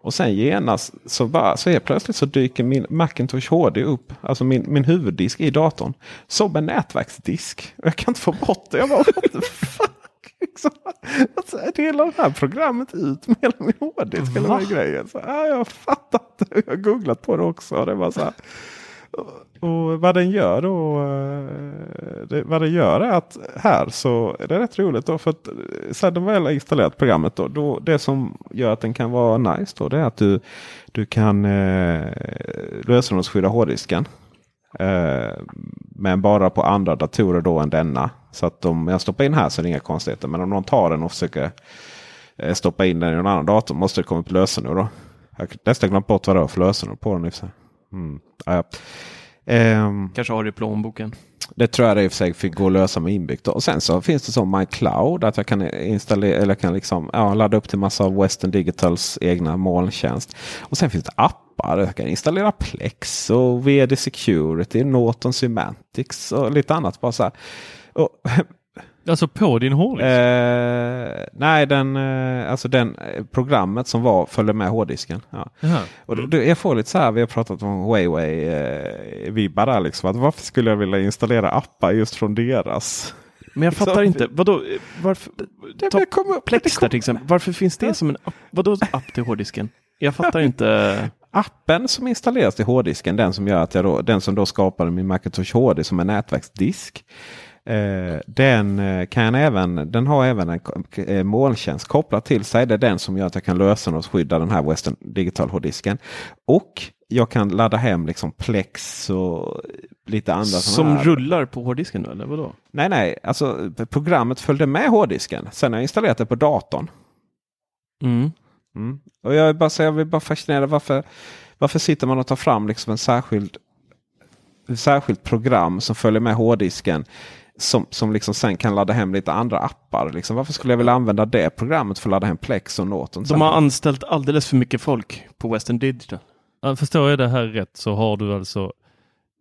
Och sen genast så, bara, så är plötsligt så dyker min Macintosh HD upp. Alltså min, min huvuddisk i datorn. Som en nätverksdisk. Och jag kan inte få bort det. Jag bara, what the fuck? Liksom. Alltså, hela det här programmet ut med hela min hårddisk. Hela den grejen. Så, ja, jag fattar inte. Jag har googlat på det också. Det var så här, och vad den gör då. eh, Det, vad den gör är att här så är det rätt roligt. Då för att sen de väl har installerat programmet då, då. Det som gör att den kan vara nice då. Det är att du, du kan eh, lösenordsskydda hårddisken. Eh, men bara på andra datorer då än denna. Så att om jag stoppar in här så är det inga konstigheter. Men om någon tar den och försöker eh, stoppa in den i någon annan dator måste det komma upp lösenord. Då. Jag har nästan glömt bort vad det var för lösenord på den. Mm. Ja, ja. Ehm, Kanske har det i plånboken. det tror jag det i och för sig fick gå att lösa med inbyggt. då. Och sen så finns det som MyCloud. Att jag kan installera eller kan liksom, ja, ladda upp till massa av Western Digitals egna molntjänst. Och sen finns det appar. Jag kan installera Plex och VD Security, Norton Semantics och lite annat. Bara så här. Och, Alltså på din hårddisk? eh, nej, den, eh, alltså den eh, programmet som var följde med hårddisken. Ja. Och då, då, jag får lite så här, vi har pratat om Huawei eh, där liksom. Att varför skulle jag vilja installera appar just från deras? Men jag fattar inte. Vadå? Varför? Det, Ta Plex det där kom, till exempel. Varför finns det som en app? Vadå app till hårddisken? Jag fattar inte. Appen som installeras till hårddisken, den som gör att jag då, den som då skapade min Macintosh HD som en nätverksdisk. Eh, den, eh, kan även, den har även en eh, molntjänst kopplad till sig. Det är den som gör att jag kan lösenordsskydda den här Western Digital hårddisken. Och jag kan ladda hem liksom Plex och lite andra Som rullar på hårddisken då, eller vadå? Nej, nej, alltså programmet följde med hårddisken. Sen har jag installerat det på datorn. Mm. Mm. Och jag, är bara, så jag vill bara fascinerad varför, varför sitter man och tar fram liksom en särskild ett särskilt program som följer med hårddisken. Som, som liksom sen kan ladda hem lite andra appar. Liksom, varför skulle jag vilja använda det programmet för att ladda hem Plex och Norton? De har anställt alldeles för mycket folk på Western Digital. Ja, Förstår jag det här rätt så har du alltså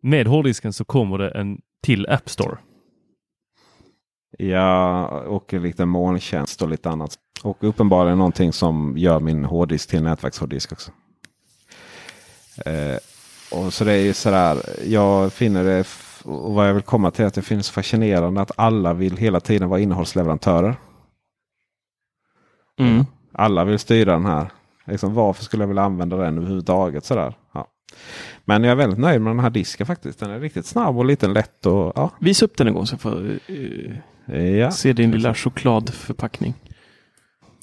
med hårddisken så kommer det en till App Store. Ja, och lite molntjänst och lite annat. Och uppenbarligen någonting som gör min hårddisk till nätverkshårddisk också. Eh, och så det är ju sådär, jag finner det, och vad jag vill komma till är att det finns fascinerande att alla vill hela tiden vara innehållsleverantörer. Mm. Alla vill styra den här. Liksom, varför skulle jag vilja använda den överhuvudtaget? Sådär. Ja. Men jag är väldigt nöjd med den här disken faktiskt. Den är riktigt snabb och liten lätt. Och, ja. Visa upp den en gång så får eh, Ja. se din lilla chokladförpackning.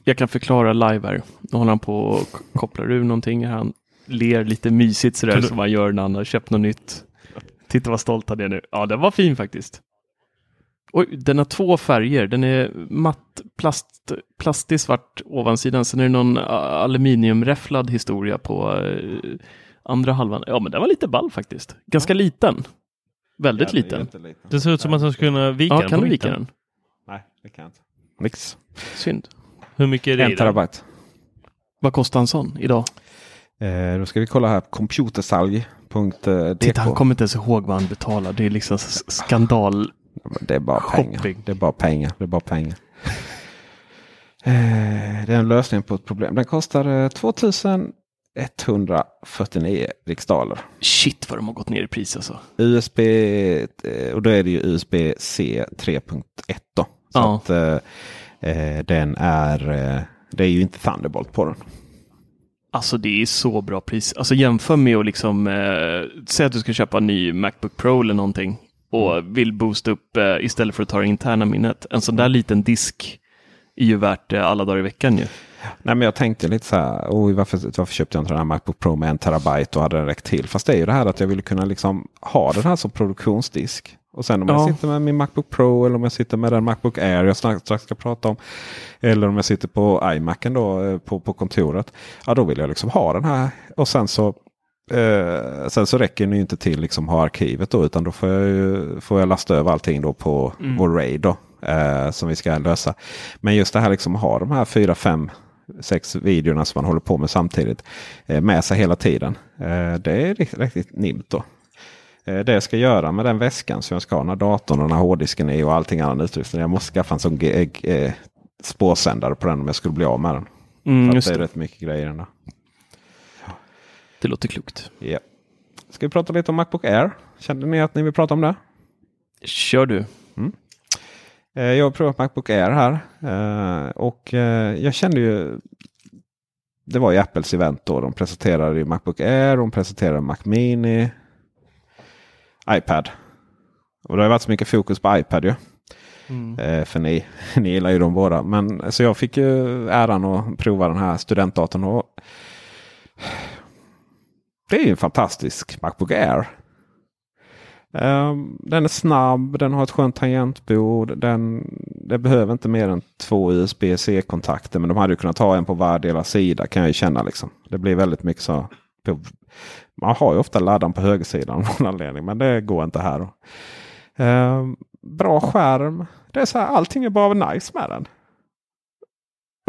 Jag kan förklara live här. Nu håller han på och kopplar ur någonting. Han ler lite mysigt sådär Kan du- som man gör när han har köpt något nytt. Titta vad stolt han är nu. Ja, den var fin faktiskt. Oj, den har två färger. Den är matt plast, plastig svart ovansidan. Sen är det någon a- aluminiumräfflad historia på eh, andra halvan. Ja, men den var lite ball faktiskt. Ganska liten. Väldigt Ja, liten. jätteliten. Det ser ut som att man skulle kunna vika Ja, den kan på du vika den? Nej, det kan jag inte. Nix. Synd. Hur mycket är det En terabyte. Vad kostar en sån idag? Eh, då ska vi kolla här. Computersalg.dk. Titta, han kommer inte ens ihåg vad han betalar. Det är liksom skandal. Det är bara pengar. Shopping. Det är bara pengar. Det är bara pengar. Eh, det är en lösning på ett problem. Den kostar eh, 2149 riksdaler. Shit vad de har gått ner i pris alltså. USB eh, och då är det ju USB-C 3.1 då. Så Ja. att eh, eh, den är, eh, det är ju inte Thunderbolt på den. Alltså det är så bra pris. Alltså jämför med att liksom, eh, säg att du ska köpa en ny Macbook Pro eller någonting och vill boosta upp eh, istället för att ta det interna minnet. En sån där liten disk är ju värt det alla dagar i veckan ju. Nej, men jag tänkte lite så här, oj, varför, varför köpte jag inte den här Macbook Pro med en terabyte och hade den räckt till? Fast det är ju det här att jag ville kunna liksom ha den här som produktionsdisk. Och sen om Ja. jag sitter med min Macbook Pro eller om jag sitter med den Macbook Air jag strax, ska prata om. Eller om jag sitter på iMacen då eh, på, på kontoret. Ja, då vill jag liksom ha den här. Och sen så Eh, sen så räcker det ju inte till liksom ha arkivet då utan då får jag, ju, får jag lasta över allting då på Mm. vår RAID då. Eh, som vi ska lösa. Men just det här liksom att ha de här fyra, fem, sex videorna som man håller på med samtidigt. Eh, med sig hela tiden. Eh, det är riktigt, riktigt nimt då. Eh, det jag ska göra med den väskan som jag ska ha när datorn och när hårddisken är och allting annan utrustning. Jag måste skaffa en sån g- eh, spårsändare på den om jag skulle bli av med den. Mm, det är det. rätt mycket grejer i den det låter klokt. Ja. Ska vi prata lite om Macbook Air? Kände ni att ni vill prata om det? Kör du. Eh, Jag har provat Macbook Air här. eh, Och eh, jag kände ju... Det var ju Apples event då. De presenterade ju Macbook Air, de presenterade Mac Mini. iPad. Och det har varit så mycket fokus på iPad ju. Eh, För ni, ni gillar ju dem båda. Men, så jag fick ju äran att prova den här studentdatorn. Och det är ju en fantastisk Macbook Air. Ehm, den är snabb, den har ett skönt tangentbord. Den, det behöver inte mer än två USB-C-kontakter. Men de hade ju kunnat ha en på vardera sida kan jag ju känna. Liksom. Det blir väldigt mycket så. Man har ju ofta laddaren på högersidan av någon anledning. Men det går inte här. Eh, bra skärm. Det är så här, allting är bara nice med den.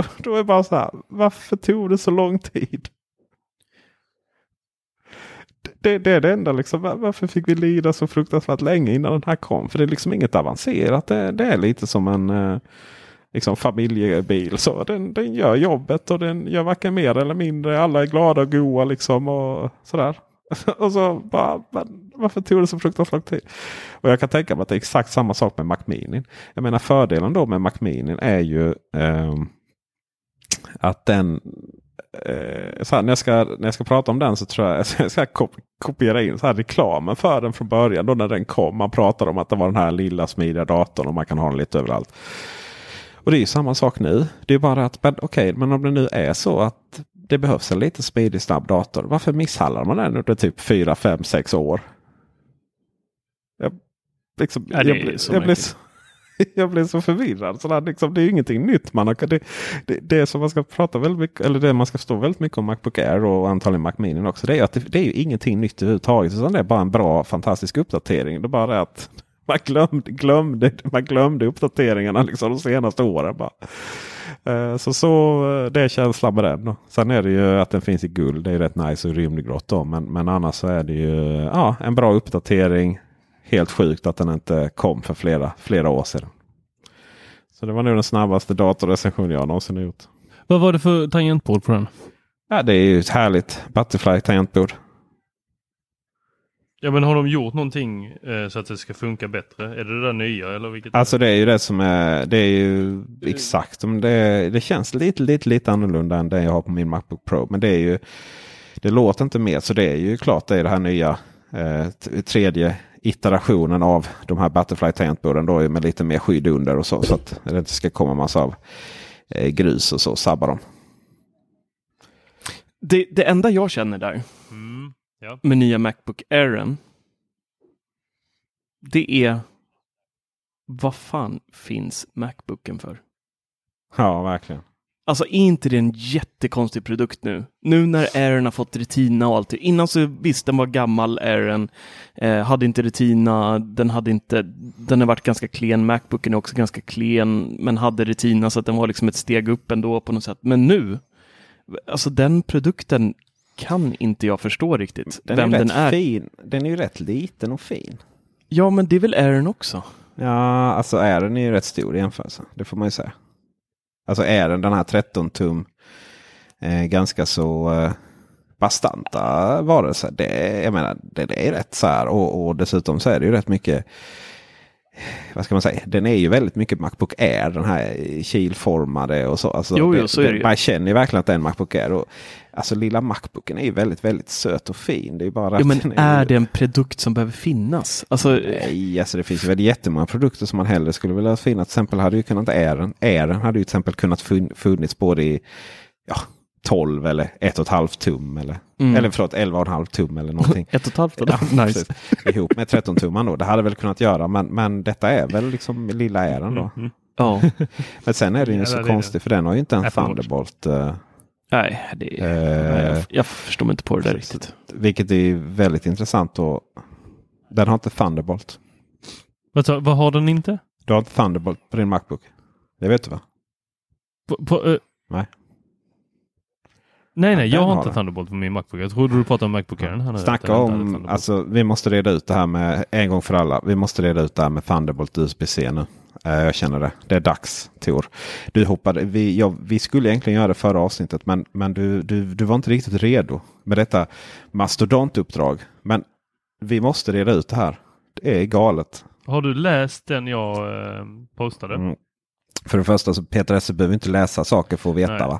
Då är det bara så här, varför tog det så lång tid? Det, det är det enda liksom. Varför fick vi lida så fruktansvärt länge innan den här kom? För det är liksom inget avancerat. Det, det är lite som en eh, liksom familjebil. Så den, den gör jobbet och den gör varken mer eller mindre. Alla är glada och goa liksom och sådär. Och så bara, men varför tog det så fruktansvärt lång tid? Och jag kan tänka mig att det är exakt samma sak med Mac Mini. Jag menar fördelen då med Mac Mini är ju eh, att den eh, här, när, jag ska, när jag ska prata om den så tror jag att jag ska kop- kopiera in så här reklamen för den från början. Då när den kom. Man pratade om att det var den här lilla smidiga datorn och man kan ha den lite överallt. Och det är ju samma sak nu. Det är bara att, men, okej, men om det nu är så att det behövs en lite smidig snabb dator. Varför misshandlar man den under typ 4, 5, 6 år? Jag, liksom, Ja, jag, blir- så jag, blir så, jag blir så förvirrad. Så där, liksom, det är ju ingenting nytt. Man har, det, det, det som man ska prata väldigt mycket, eller det man ska stå väldigt mycket om Macbook Air och antagligen Mac Mini också. Det är att det, det är ju ingenting nytt överhuvudtaget. Utan det är bara en bra fantastisk uppdatering. Det är bara det att man glömde, glömde, man glömde uppdateringarna liksom de senaste åren. Bara. Eh, Så, så eh, det är känslan med den. då. Sen är det ju att den finns i guld. Det är rätt nice och rymdgrått. Då. Men, men annars så är det ju ja, en bra uppdatering. Helt sjukt att den inte kom för flera, flera år sedan. Så det var nog den snabbaste datorrecension jag någonsin har gjort. Vad var det för tangentbord på den? Ja, det är ju ett härligt Butterfly tangentbord. Ja men har de gjort någonting eh, så att det ska funka bättre? Är det det där nya eller vilket? Alltså det är ju det som är, det är ju exakt. Men det, det känns lite, lite, lite annorlunda än det jag har på min Macbook Pro. Men det är ju, det låter inte mer. Så det är ju klart det är det här nya eh, tredje iterationen av de här Butterfly tangentborden då med lite mer skydd under och så. Så att det inte ska komma massa av eh, grus och så sabba dem. Det, det enda jag känner där Mm, ja. med nya Macbook Airen. Det är vad fan finns Macbooken för? Ja, verkligen. Alltså är inte det en jättekonstig produkt nu? Nu när Airen har fått Retina och allt. Innan så visst den var gammal Airen. Eh, hade inte Retina, den hade inte, den har varit ganska klen. Macbooken är också ganska klen, men hade Retina så att den var liksom ett steg upp ändå på något sätt. Men nu, alltså den produkten kan inte jag förstå riktigt Den vem är den är. fin. Den är ju rätt liten och fin. Ja, men det är väl Airen också? Ja, alltså är den ju rätt stor i jämförelse. Det får man ju säga. Alltså är den den här 13 tum eh, ganska så eh, bastanta varelser. Det, jag menar, det, det är rätt så här. Och, och dessutom så är det ju rätt mycket. Vad ska man säga? Den är ju väldigt mycket Macbook Air. Den här kilformade och så. Alltså, Jo, jo, så är det. Man känner ju verkligen att det är en Macbook Air. Och, alltså lilla Macbooken är ju väldigt, väldigt söt och fin. Det är bara Jo, men är ju- det en produkt som behöver finnas? Alltså, Nej, alltså det finns ju väl jättemånga produkter som man hellre skulle vilja finna. Till exempel hade ju kunnat Airen. Airen hade ju till exempel kunnat fun- funnits både i 12 eller 1,5 tum. Eller, Mm. eller förlåt 11,5 tum eller någonting. ett och ett halvt? Ja, nice. precis. Ihop med 13 tumman då. Det hade väl kunnat göra. Men, men detta är väl liksom lilla Airen då. Ja, Men sen är det ju Ja, så konstigt för den har ju inte en. Thunderbolt. eh, Nej, det Eh, nej, jag, jag förstår mig inte på det där riktigt. Vilket är väldigt intressant. Och den har inte Thunderbolt. Vad, sa- vad har den inte? Du har inte Thunderbolt på din Macbook. Det vet du va? På, på, eh, Nej. Nej, nej, jag har inte. Thunderbolt på min Macbook. Jag trodde du pratade om Macbook Air. Snacka om, alltså vi måste reda ut det här med en gång för alla. Vi måste reda ut det här med Thunderbolt USB-C nu. Eh, jag känner det. Det är dags Tor. Du hoppade, vi, ja, vi skulle egentligen göra det förra avsnittet men, men du, du, du var inte riktigt redo med detta mastodontuppdrag. Men vi måste reda ut det här. Det är galet. Har du läst den jag eh, postade? Mm. För det första så Peter Esse behöver inte läsa saker för att veta Nej. va?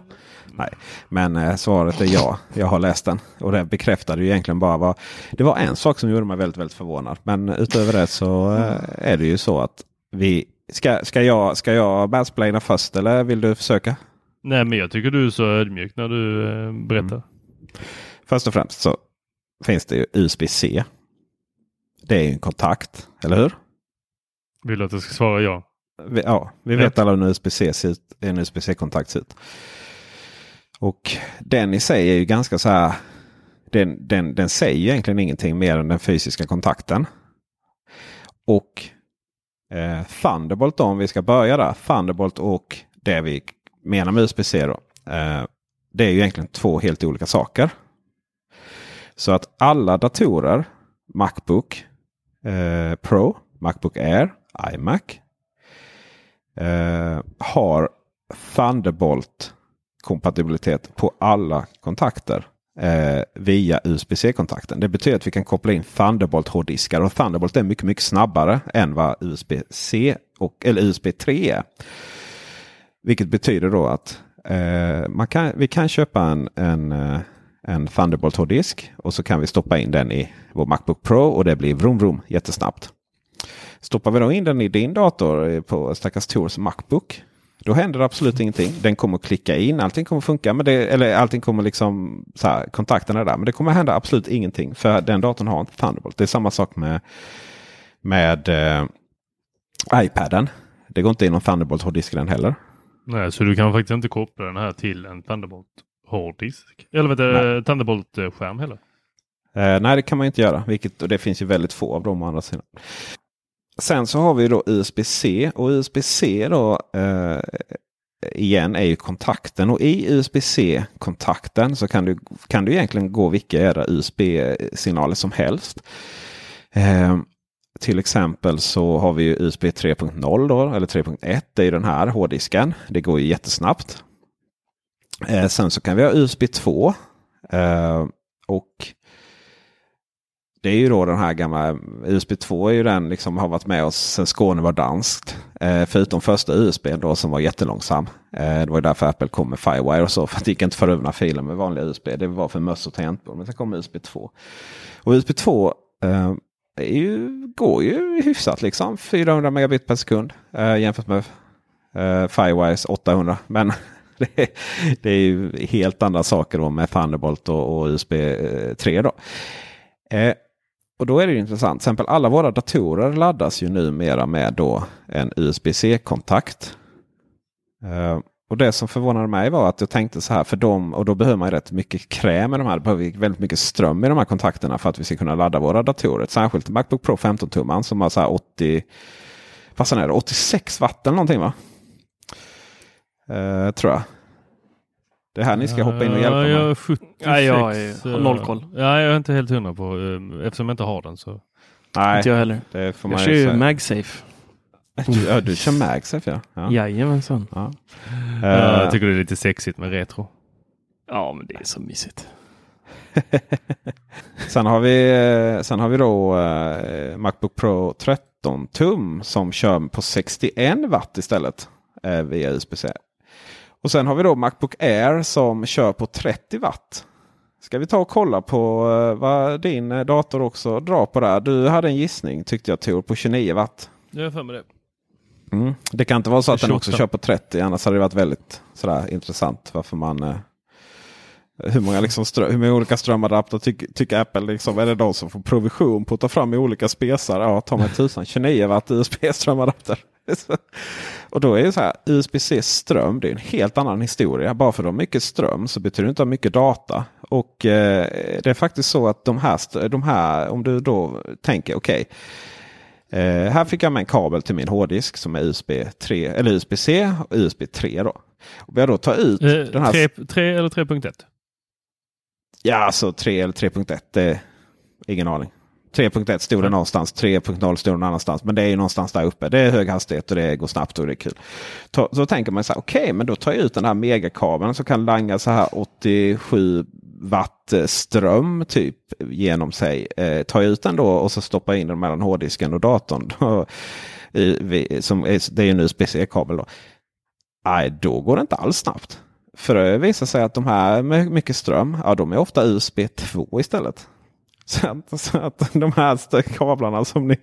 Nej. Men eh, svaret är ja. Jag har läst den. Och det bekräftade ju egentligen bara vad... Det var en sak som gjorde mig väldigt, väldigt förvånad. Men utöver det så eh, är det ju så att vi... Ska, ska jag, ska jag mansplaina först eller vill du försöka? Nej, men jag tycker du är så ödmjuk när du eh, berättar. Först och främst så finns det ju USB-C. Det är ju en kontakt, eller hur? Vill du att jag ska svara ja? Vi, ja, vi Rätt. vet alla hur en USB-C-kontakt ser ut. Och den i sig är ju ganska så här. Den, den, den säger ju egentligen ingenting mer än den fysiska kontakten. Och eh, Thunderbolt då, om vi ska börja där. Thunderbolt och det vi menar med USB-C då. Eh, det är ju egentligen två helt olika saker. Så att alla datorer, Macbook eh, Pro, Macbook Air, iMac, eh, har kompatibilitet på alla kontakter eh, via USB-C-kontakten. Det betyder att vi kan koppla in Thunderbolt-hårddiskar och Thunderbolt är mycket, mycket snabbare än vad USB-C och, eller USB 3 är. Vilket betyder då att eh, man kan, vi kan köpa en, en, eh, en Thunderbolt hårddisk och så kan vi stoppa in den i vår Macbook Pro och det blir vroom vroom jättesnabbt. Stoppar vi då in den i din dator eh, på stackars Tors Macbook. Då händer det absolut ingenting. Den kommer att klicka in, allting kommer funka. Men det, eller allting kommer liksom, så här, kontakterna är där. Men det kommer hända absolut ingenting. För den datorn har inte Thunderbolt. Det är samma sak med, med eh, iPaden. Det går inte in någon Thunderbolt hårddisk i den heller. Nej, så du kan faktiskt inte koppla den här till en Thunderbolt hårddisk. Eller vet du, Thunderbolt-skärm heller. Eh, nej, det kan man inte göra. Vilket, och det finns ju väldigt få av dem å andra sidan. Sen så har vi då USB-C och USB-C då eh, igen är ju kontakten och i USB-C-kontakten så kan du, kan du egentligen gå vilka era USB-signaler som helst. Eh, till exempel så har vi ju USB 3.0 då, eller 3.1. Det är ju den här hårddisken. Det går ju jättesnabbt. Eh, sen så kan vi ha USB 2. Eh, och det är ju då den här gamla USB 2 är ju den liksom har varit med oss sedan Skåne var danskt. Eh, förutom första USB då som var jättelångsam. Eh, det var ju därför Apple kom med Firewire och så. För att det gick inte förövna över filer med vanliga USB. Det var för möss och tangentbord. Men sen kom USB 2. Och USB 2 eh, är ju, går ju hyfsat liksom. 400 megabit per sekund eh, jämfört med eh, Firewires 800. Men det är, det är ju helt andra saker då med Thunderbolt och, och USB 3. Eh, då. Eh, och då är det ju intressant. Till exempel alla våra datorer laddas ju numera med då en USB-C-kontakt. Eh, och det som förvånade mig var att jag tänkte så här för dem och då behöver man rätt mycket kräm i de här. Det behöver vi väldigt mycket ström i de här kontakterna för att vi ska kunna ladda våra datorer. Särskilt Macbook Pro 15 tumman som har så här 80 vad är det, 86 watt eller någonting va? Uh, tror jag. Det är här ni ska hoppa in och hjälpa ja, mig. jag är 76. Ja, jag är- har noll eh, koll. Ja, jag är inte helt hundra på eh, eftersom jag inte har den så. Nej, Inte jag heller. det får man Jag kör ju. MagSafe. Du, ja, du kör MagSafe ja. ja. Jajamensan. ja. Eh, jag tycker det är lite sexigt med retro. Ja, men det är så mysigt. sen, har vi, eh, sen har vi då eh, Macbook Pro 13 tum som kör på 61 watt istället eh, via USB-C. Och sen har vi då Macbook Air som kör på 30 watt. Ska vi ta och kolla på eh, vad din eh, dator också drar på där. Du hade en gissning tyckte jag Tor på 29 watt. Jag för med det. Mm. Det kan inte vara så att den också 28. kör på 30 annars hade det varit väldigt sådär, intressant varför man eh, hur många, liksom strö- hur många olika strömadapter tycker tycker Apple liksom, är det de som får provision på att ta fram i olika spesar? Ja, ta mig tusan 29 watt USB-strömadapter. Och då är det så här, USB-C ström, det är en helt annan historia. Bara för att de har mycket ström så betyder det inte att mycket data. Och eh, det är faktiskt så att de här, de här om du då tänker okej. Okay, eh, här fick jag med en kabel till min hårddisk som är USB 3 eller USB-C och USB 3 då. Om jag då tar ut Eh, den här... 3, 3 eller 3.1? Ja, alltså 3 eller 3.1. Det är ingen aning. 3.1 stod det någonstans, 3.0 stod det någon annanstans. Men det är ju någonstans där uppe. Det är hög hastighet och det går snabbt och det är kul. Så, så tänker man så här, okej, okay, men då tar jag ut den här megakabeln som kan langa så här 87 watt ström typ genom sig. Eh, tar jag ut den då och så stoppar jag in den mellan hårddisken och datorn. Då, i, som är, det är en USB-C-kabel då. Nej, då går det inte alls snabbt. För det visar sig att de här med mycket ström, ja de är ofta USB 2 istället. Så att, så att de här kablarna som ni,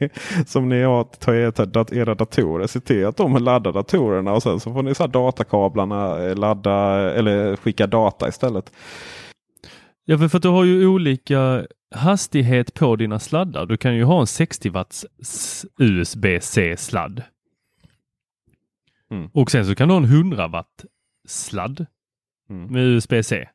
som ni har till era datorer, se till att de laddar datorerna och sen så får ni så datakablarna ladda eller skicka data istället. Ja, för att du har ju olika hastighet på dina sladdar. Du kan ju ha en 60 watts USB-C sladd. Mm. Och sen så kan du ha en 100 watt sladd mm. med USB-C.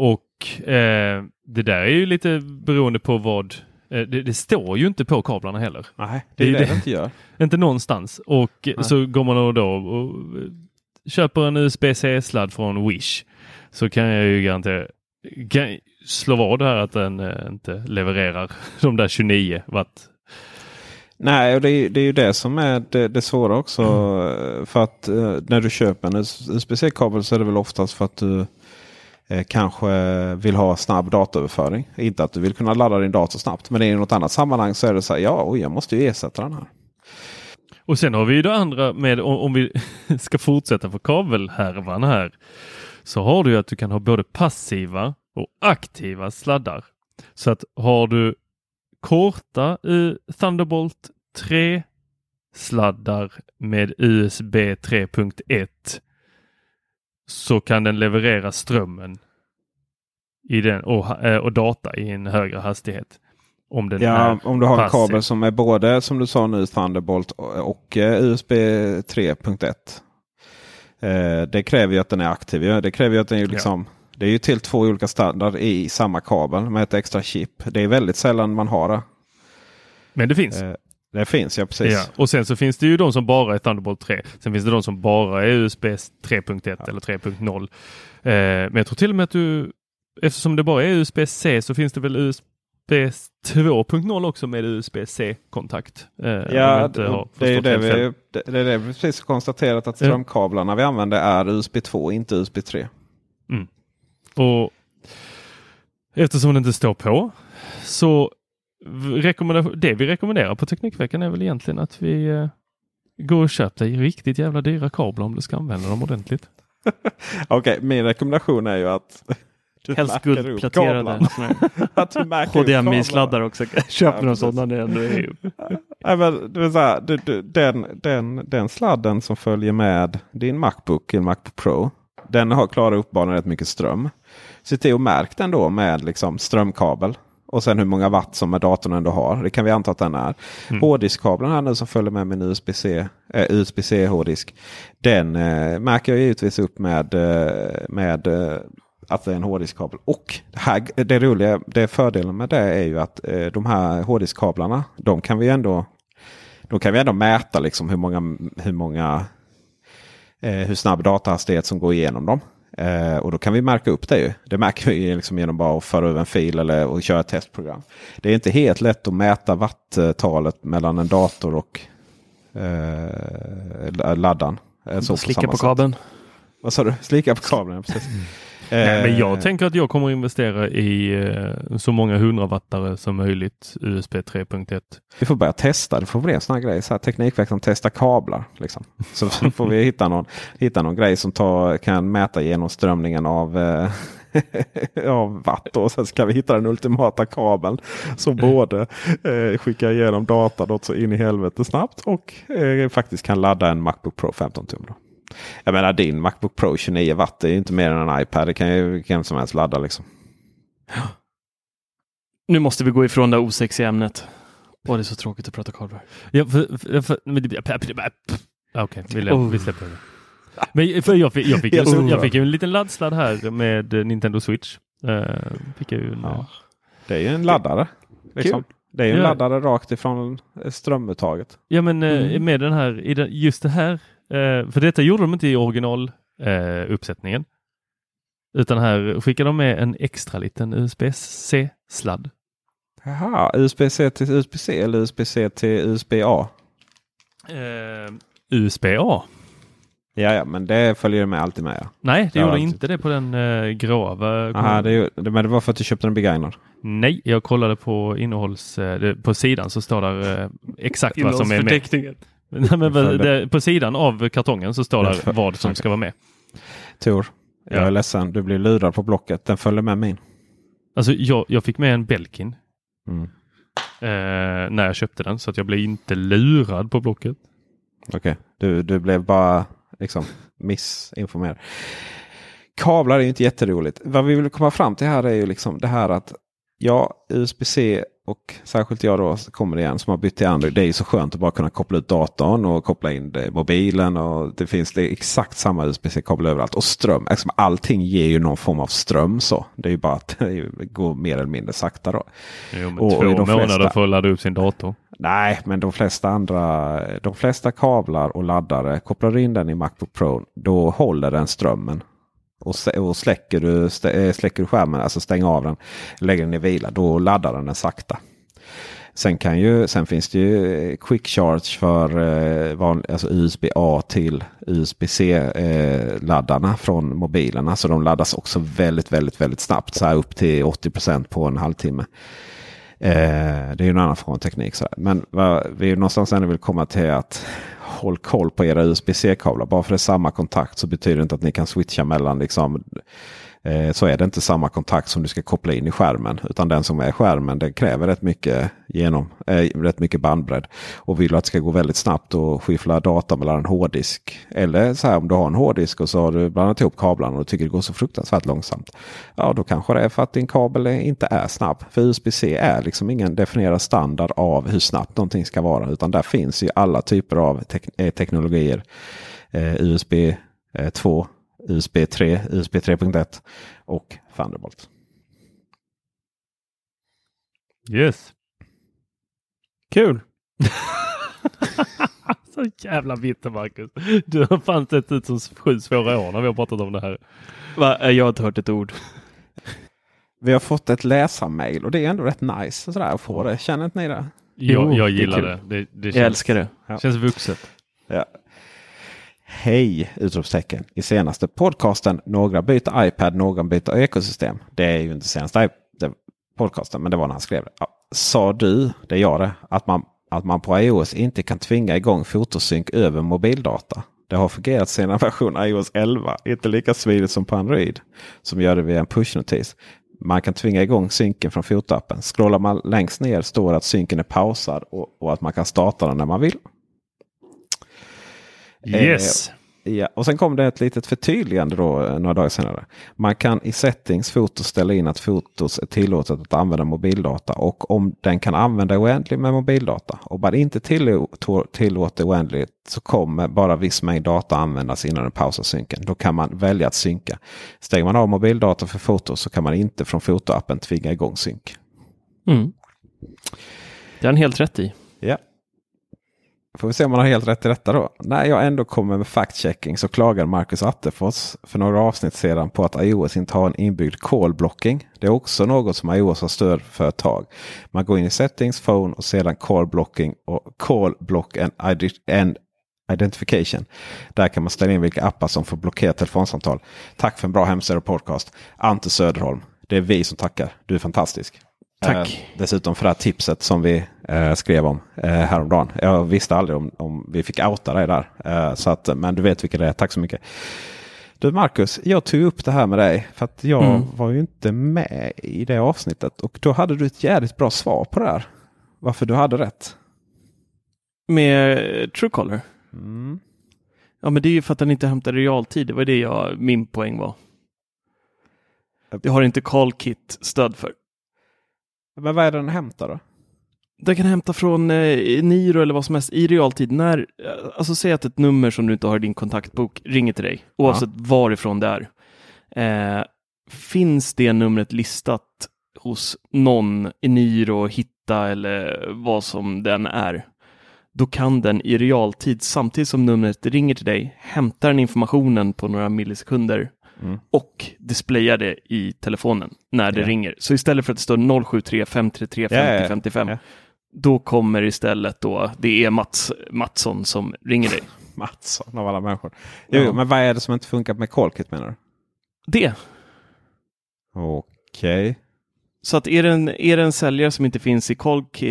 Och eh, det där är ju lite beroende på vad eh, det, det, står ju inte på kablarna heller. Nej, det är det det, det inte gör. Inte någonstans. Och Nej. så går man då och köper en USB-C-sladd från Wish så kan jag ju garantera kan slå vad här att den eh, inte levererar de där 29 watt Nej, och det är, det är ju det som är det, det svåra också. Mm. För att eh, när du köper en USB-C-kabel så är det väl oftast för att du eh, kanske vill ha snabb dataöverföring. Inte att du vill kunna ladda din dator snabbt. Men i något annat sammanhang så är det så här, ja, oj, jag måste ju ersätta den här. Och sen har vi ju det andra med om, om vi ska fortsätta på kabelhärvan här. Så har du ju att du kan ha både passiva och aktiva sladdar. Så att har du korta uh, Thunderbolt 3 sladdar med USB 3.1 så kan den leverera strömmen i den och, uh, och data i en högre hastighet. Om, ja, om du har en kabel som är både som du sa nu Thunderbolt och, uh, USB 3.1. det kräver ju att den är aktiv. Det kräver ju att den är liksom ja det är ju till två olika standard i samma kabel med ett extra chip. Det är väldigt sällan man har det. Men det finns? Det finns ja, precis. Ja. Och sen så finns det ju de som bara är Thunderbolt 3. Sen finns det de som bara är USB 3.1 ja. eller 3.0. Eh, men jag tror till och med att du, eftersom det bara är USB-C så finns det väl USB 2.0 också med USB-C-kontakt. Eh, ja, det, det, är det, vi, det, det är det vi precis konstaterat att strömkablarna vi använder är USB 2, inte USB 3. Mm. Och Eftersom det inte står på så det vi rekommenderar på Teknikveckan är väl egentligen att vi eh, går och köper dig riktigt jävla dyra kablar om du ska använda dem ordentligt. Okej, okay, min rekommendation är ju att du Helst guldpläterade HDMI-sladdar också. Köp ja, någon sådana. Det ändå är men, det är så här, du, du, den, den, den sladden som följer med din Macbook, din Macbook Pro. Den har klarar uppenbarligen rätt mycket ström. Se till att märka den då med liksom strömkabel. Och sen hur många watt som datorn ändå har. Det kan vi anta att den är. Mm. Hårddiskkabeln här nu som följer med min USB-C äh, USB hårddisk. Den äh, märker jag givetvis upp med, äh, med äh, att det är en hårddiskkabel. Och det, här, det roliga, det fördelen med det är ju att äh, de här hårddiskskablarna. De kan vi ändå, de kan vi ändå mäta liksom hur många, hur många hur snabb datahastighet som går igenom dem. Eh, och då kan vi märka upp det. Ju. Det märker vi liksom genom bara att föra över en fil eller och köra ett testprogram. Det är inte helt lätt att mäta wattalet mellan en dator och eh, laddan. Eh, Slicka på, på kabeln. Vad sa du? Slicka på kabeln, precis. Nej, men jag eh. tänker att jag kommer investera i eh, så många hundrawattare som möjligt USB 3.1. Vi får börja testa. Det får bli en sån här grej. Så här, Teknikverket testa kablar. Liksom. Så får vi hitta någon, hitta någon grej som tar, kan mäta genomströmningen av eh, av watt. Och sen ska vi hitta den ultimata kabeln som både eh, skickar igenom data något så in i helvete snabbt och eh, faktiskt kan ladda en Macbook Pro 15 tum. Då. Jag menar din Macbook Pro 29 watt är ju inte mer än en iPad. Det kan ju vem som helst ladda liksom. Nu måste vi gå ifrån det osexiga ämnet Åh, det är så tråkigt att prata kablar. Ja, för, för, Okej, vi, lä- Oh. vi släpper det. Men för jag fick, jag, fick, såg jag fick ju en liten laddsladd här med eh, Nintendo Switch. Uh, fick jag ju en, Ja. Det är ju en laddare. Liksom. Det är ju en Ja. laddare rakt ifrån eh, strömuttaget. Ja men eh, Mm. med den här, i den, just det här, eh, för detta gjorde de inte i original eh. Utan här skickade de med en extra liten USB-C-sladd. Jaha, USB-C till USB-C eller USB-C till USB-A? Eh, USB-A. Ja, ja, men det följer med alltid med. Ja. Nej, det Ja, gjorde inte det på den eh, grava. Aha, det, men det var för att du köpte den begagnad. Nej, jag kollade på innehålls... eh, På sidan så står där eh, exakt vad som är med. Nej, men Jag det, på sidan av kartongen så står Jag det vad som ska vara med. Tor, jag Ja. är ledsen. Du blir lurad på Blocket. Den följer med min. Alltså jag, jag fick med en Belkin Mm. eh, när jag köpte den så att jag blev inte lurad på Blocket. Okej, du, du blev bara liksom missinformerad. Kablar är inte jätteroligt. Vad vi vill komma fram till här är ju liksom det här att ja, USB-C och särskilt jag då kommer det igen som har bytt till Android. Det är ju så skönt att bara kunna koppla ut datorn och koppla in det, mobilen. och Det finns det exakt samma USB-C-kabel överallt. Och ström. Liksom allting ger ju någon form av ström. så. Det är ju bara att det går mer eller mindre sakta. då. Jo, men Och- två månader flesta- för att ladda upp sin dator. Nej, men de flesta andra, de flesta kablar och laddare, kopplar du in den i Macbook Pro, då håller den strömmen. Och, och släcker, du, eh, släcker du skärmen, alltså stänger av den, lägger den i vila, då laddar den den sakta. Sen, kan ju, sen finns det ju eh, quick charge för eh, van, alltså USB-A till USB-C-laddarna eh, från mobilerna. Så de laddas också väldigt, väldigt, väldigt snabbt. Så här upp till 80% på en halvtimme. Eh, det är ju en annan form av teknik. Så här. Men vad, vi är ju någonstans ändå vill komma till att håll koll på era USB-C-kablar. Bara för det är samma kontakt så betyder det inte att ni kan switcha mellan. Liksom, eh, så är det inte samma kontakt som du ska koppla in i skärmen. Utan den som är skärmen den kräver rätt mycket, genom, eh, rätt mycket bandbredd. Och vill du att det ska gå väldigt snabbt och skiffla data mellan en hårddisk. Eller så här om du har en hårddisk och så har du blandat ihop kablarna och tycker det går så fruktansvärt långsamt. Ja, då kanske det är för att din kabel inte är snabb. För USB-C är liksom ingen definierad standard av hur snabbt någonting ska vara. Utan där finns ju alla typer av tek- eh, teknologier. Eh, USB eh, 2, USB 3, USB 3.1 och Thunderbolt. Yes. Kul! Så jävla bitter Marcus. Du har fan sett ut som sju svåra år när vi har pratat om det här. Va? Eh, Jag har inte hört ett ord. Vi har fått ett läsarmail och det är ändå rätt nice sådär, att få det. Känner inte ni det? Jo, jag gillar det. Det, det känns, Jag älskar det. känns vuxet. Ja. Hej! Utropstecken. I senaste podcasten Några byter iPad, någon byter ekosystem. Det är ju inte senaste podcasten, men det var när han skrev det. Ja. Sa du, det är jag det, att man, att man på iOS inte kan tvinga igång fotosynk över mobildata? Det har fungerat sedan version iOS 11. Inte lika smidigt som på Android. Som gör det via en pushnotis. Man kan tvinga igång synken från fotoappen. Scrollar man längst ner står det att synken är pausad och, och att man kan starta den när man vill. Yes. Ja, och sen kom det ett litet förtydligande då eh, några dagar senare. Man kan i settings fotos ställa in att fotos är tillåtet att använda mobildata och om den kan använda oändligt med mobildata. Om man inte tillå- tillåter oändligt så kommer bara viss mängd data användas innan den pausar synken. Då kan man välja att synka. Stänger man av mobildata för fotos så kan man inte från fotoappen tvinga igång synk. Mm. Det har han helt rätt i. Får vi se om man har helt rätt i detta då. När jag ändå kommer med fact-checking så klagar Marcus Attefors för några avsnitt sedan på att iOS inte har en inbyggd call-blocking. Det är också något som iOS har stöd för ett tag. Man går in i settings, phone och sedan call-blocking och call-block and, and identification. Där kan man ställa in vilka appar som får blockera telefonsamtal. Tack för en bra hemsida och podcast. Ante Söderholm. Det är vi som tackar. Du är fantastisk. Tack. Eh, dessutom för det här tipset som vi eh, skrev om eh, häromdagen. Jag visste aldrig om, om vi fick outa dig där. Eh, så att, men du vet vilka det är. Tack så mycket. Du Marcus, jag tog upp det här med dig för att jag Mm. var ju inte med i det avsnittet. Och då hade du ett jävligt bra svar på det här. Varför du hade rätt. Med eh, Truecaller? Mm. Ja, men det är ju för att den inte hämtar realtid. Det var det jag, min poäng var. Det har inte CallKit stöd för. Men vad är det den hämtar då? Den kan hämta från eh, Niro eller vad som helst i realtid. När, eh, alltså säg att ett nummer som du inte har i din kontaktbok ringer till dig, oavsett varifrån det är. Eh, finns det numret listat hos någon i Niro, Hitta eller vad som den är, då kan den i realtid, samtidigt som numret ringer till dig, hämta den informationen på några millisekunder Mm. och displayar det i telefonen när det Ja. ringer. Så istället för att det står 073 533 50 Ja, ja, ja. 55, Ja. då kommer istället då, det är Mats Mattsson som ringer dig. Mattsson av alla människor. Jo, Ja. men vad är det som inte funkar med Callkit menar du? Det. Okej. Så att är det en, är det en säljare som inte finns i,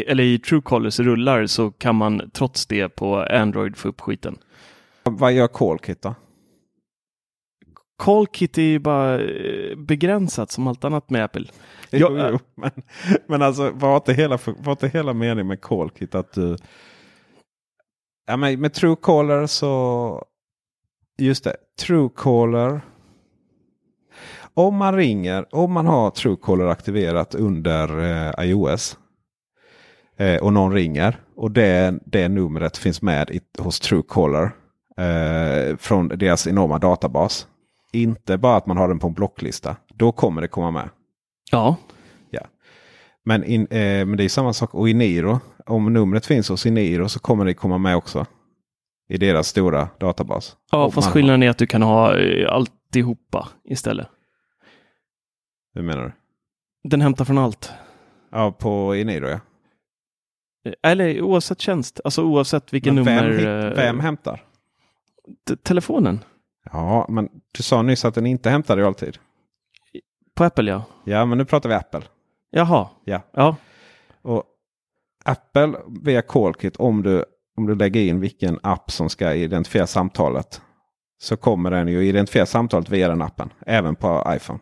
eller i Truecallers rullar så kan man trots det på Android få upp skiten. Vad gör Callkit då? Callkit är ju bara eh, begränsat som allt annat med Apple. Jo, Ja, jo, men, men alltså var inte hela, var inte hela meningen med Callkit att du... Ja, men med Truecaller så... Just det, Truecaller. Om man ringer, om man har Truecaller aktiverat under eh, iOS. Eh, och någon ringer och det, det numret finns med i, hos Truecaller. Eh, från deras enorma databas. Inte bara att man har den på en blocklista. Då kommer det komma med. Ja, Men, in, eh, men det är samma sak. Och i Niro, om numret finns hos Niro så kommer det komma med också. I deras stora databas. ja Och fast skillnaden är att du kan ha eh, alltihopa istället. Hur menar du? Den hämtar från allt. Ja, på Eniro ja. Eh, Eller oavsett tjänst, alltså oavsett vilken Men nummer. vem, eh, vem hämtar? telefonen. Ja, men du sa nyss att den inte hämtar realtid. På Apple ja. Ja, men nu pratar vi Apple. Jaha. Ja. Ja. Och Apple via Callkit, om du, om du lägger in vilken app som ska identifiera samtalet. Så kommer den ju identifiera samtalet via den appen. Även på iPhone.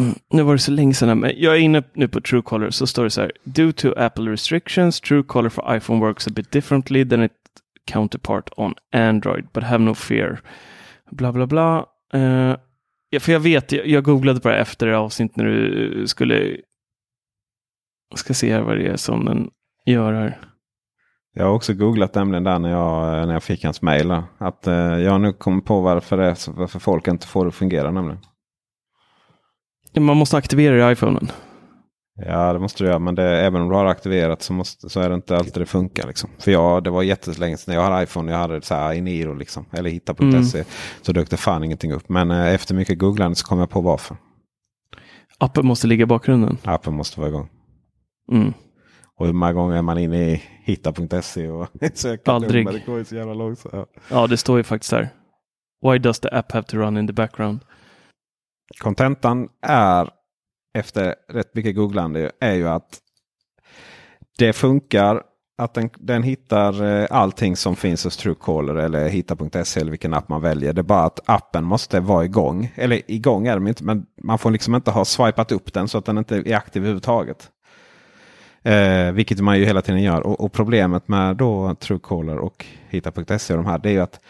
Mm, nu var det så länge sedan, men jag är inne nu på Truecaller så står det så här. Due to Apple restrictions, Truecaller for iPhone works a bit differently than its counterpart on Android, but have no fear. Bla bla bla. Eh, för jag vet, jag, jag googlade det efter avsnitt när du skulle... Jag ska se här vad det är som den gör här. Jag har också googlat nämligen där när jag, när jag fick hans mejl. Att eh, jag har nu kommit på varför, det, varför folk inte får det att fungera nämligen. Man måste aktivera det i iPhonen. Ja det måste du göra. Men det, även om du har aktiverat så, måste, så är det inte alltid det funkar. Liksom. För jag, det var jättelänge sedan jag hade iPhone. Jag hade så här i Niro liksom. Eller hitta.se. Så dök det fan ingenting upp. Men eh, efter mycket googlande så kom jag på varför. Appen måste ligga i bakgrunden. Appen måste vara igång. Mm. Och hur många gånger är man inne i hitta.se och söker Aldrig. Det går ju så jävla långsamt. Ja, det står ju faktiskt här. Why does the app have to run in the background? Kontentan är efter rätt mycket googlande är ju att det funkar att den, den hittar eh, allting som finns hos Truecaller eller hitta.se eller vilken app man väljer. Det är bara att appen måste vara igång. Eller igång är den inte men man får liksom inte ha swipat upp den så att den inte är aktiv överhuvudtaget. Eh, vilket man ju hela tiden gör. Och, och problemet med då Truecaller och hitta.se och de här det är ju att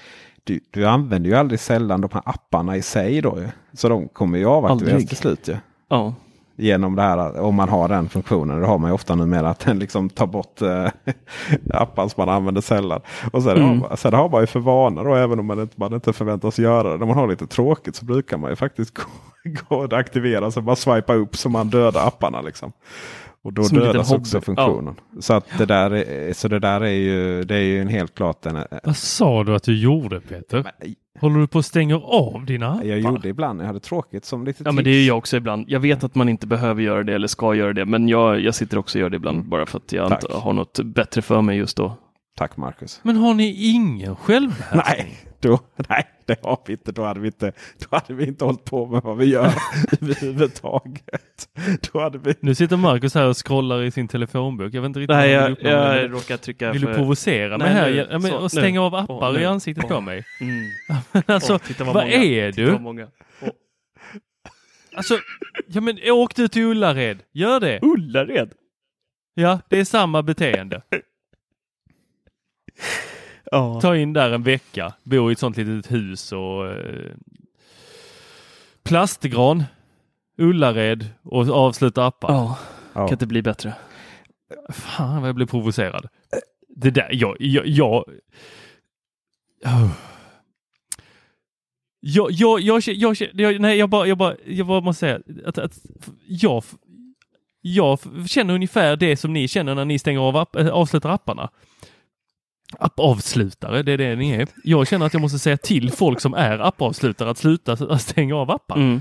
du, du använder ju aldrig sällan de här apparna i sig. Då. Så de kommer ju avaktiveras till slut. Ju. Ja, Genom det här, om man har den funktionen. Det har man ju ofta numera. Att den liksom tar bort eh, appar som man använder sällan. Och sen, Mm. har, sen har man ju för vana då, även om man inte, man inte förväntas göra det. När man har lite tråkigt så brukar man ju faktiskt gå, gå och aktivera. Så bara swipa upp så man dödar apparna. Liksom. Och då Som dödas också funktionen. Så, att det där är, så det där är ju, det är ju en helt klart en, Vad sa du att du gjorde Peter? Men, Håller du på att stänga av dina appar? Jag gjorde ibland jag hade tråkigt som lite ja men tips. det är ju jag också ibland. Jag vet att man inte behöver göra det eller ska göra det, men jag, jag sitter också och gör det ibland bara för att jag Tack. inte har något bättre för mig just då. Tack Marcus. Men har ni ingen självbehärskning? Nej, då, nej, det har vi inte. Då hade vi inte, då hade vi inte hållit på med vad vi gör överhuvudtaget. Då hade vi... Nu sitter Marcus här och scrollar i sin telefonbok. Jag vet inte riktigt Nej, vad han jag, med jag det. råkar trycka Vill du för... provocera mig Nej, här nu. Ja, men, Så, och stänga nu. av appar Åh, i ansiktet Åh. på mig? Mm. alltså, titta vad många. är Titta vad du? många. Alltså, ja men åk du till Ullared. Gör det. Ullared? Ja, det är samma beteende. Ja. Ta in där en vecka, bo i ett sånt litet hus och eh, plastgran, Ullared och avsluta appar. ja, Ja. kan inte bli bättre. Fan vad jag blev provocerad. Det där, jag, jag, jag... Oh. Jag, jag, jag, jag, jag, nej, jag bara, jag bara, jag bara måste säga att, att jag, jag känner ungefär det som ni känner när ni stänger av app, äh, avslutar apparna. Appavslutare, det är det ni är. Jag känner att jag måste säga till folk som är appavslutare att sluta stänga av appar. Mm.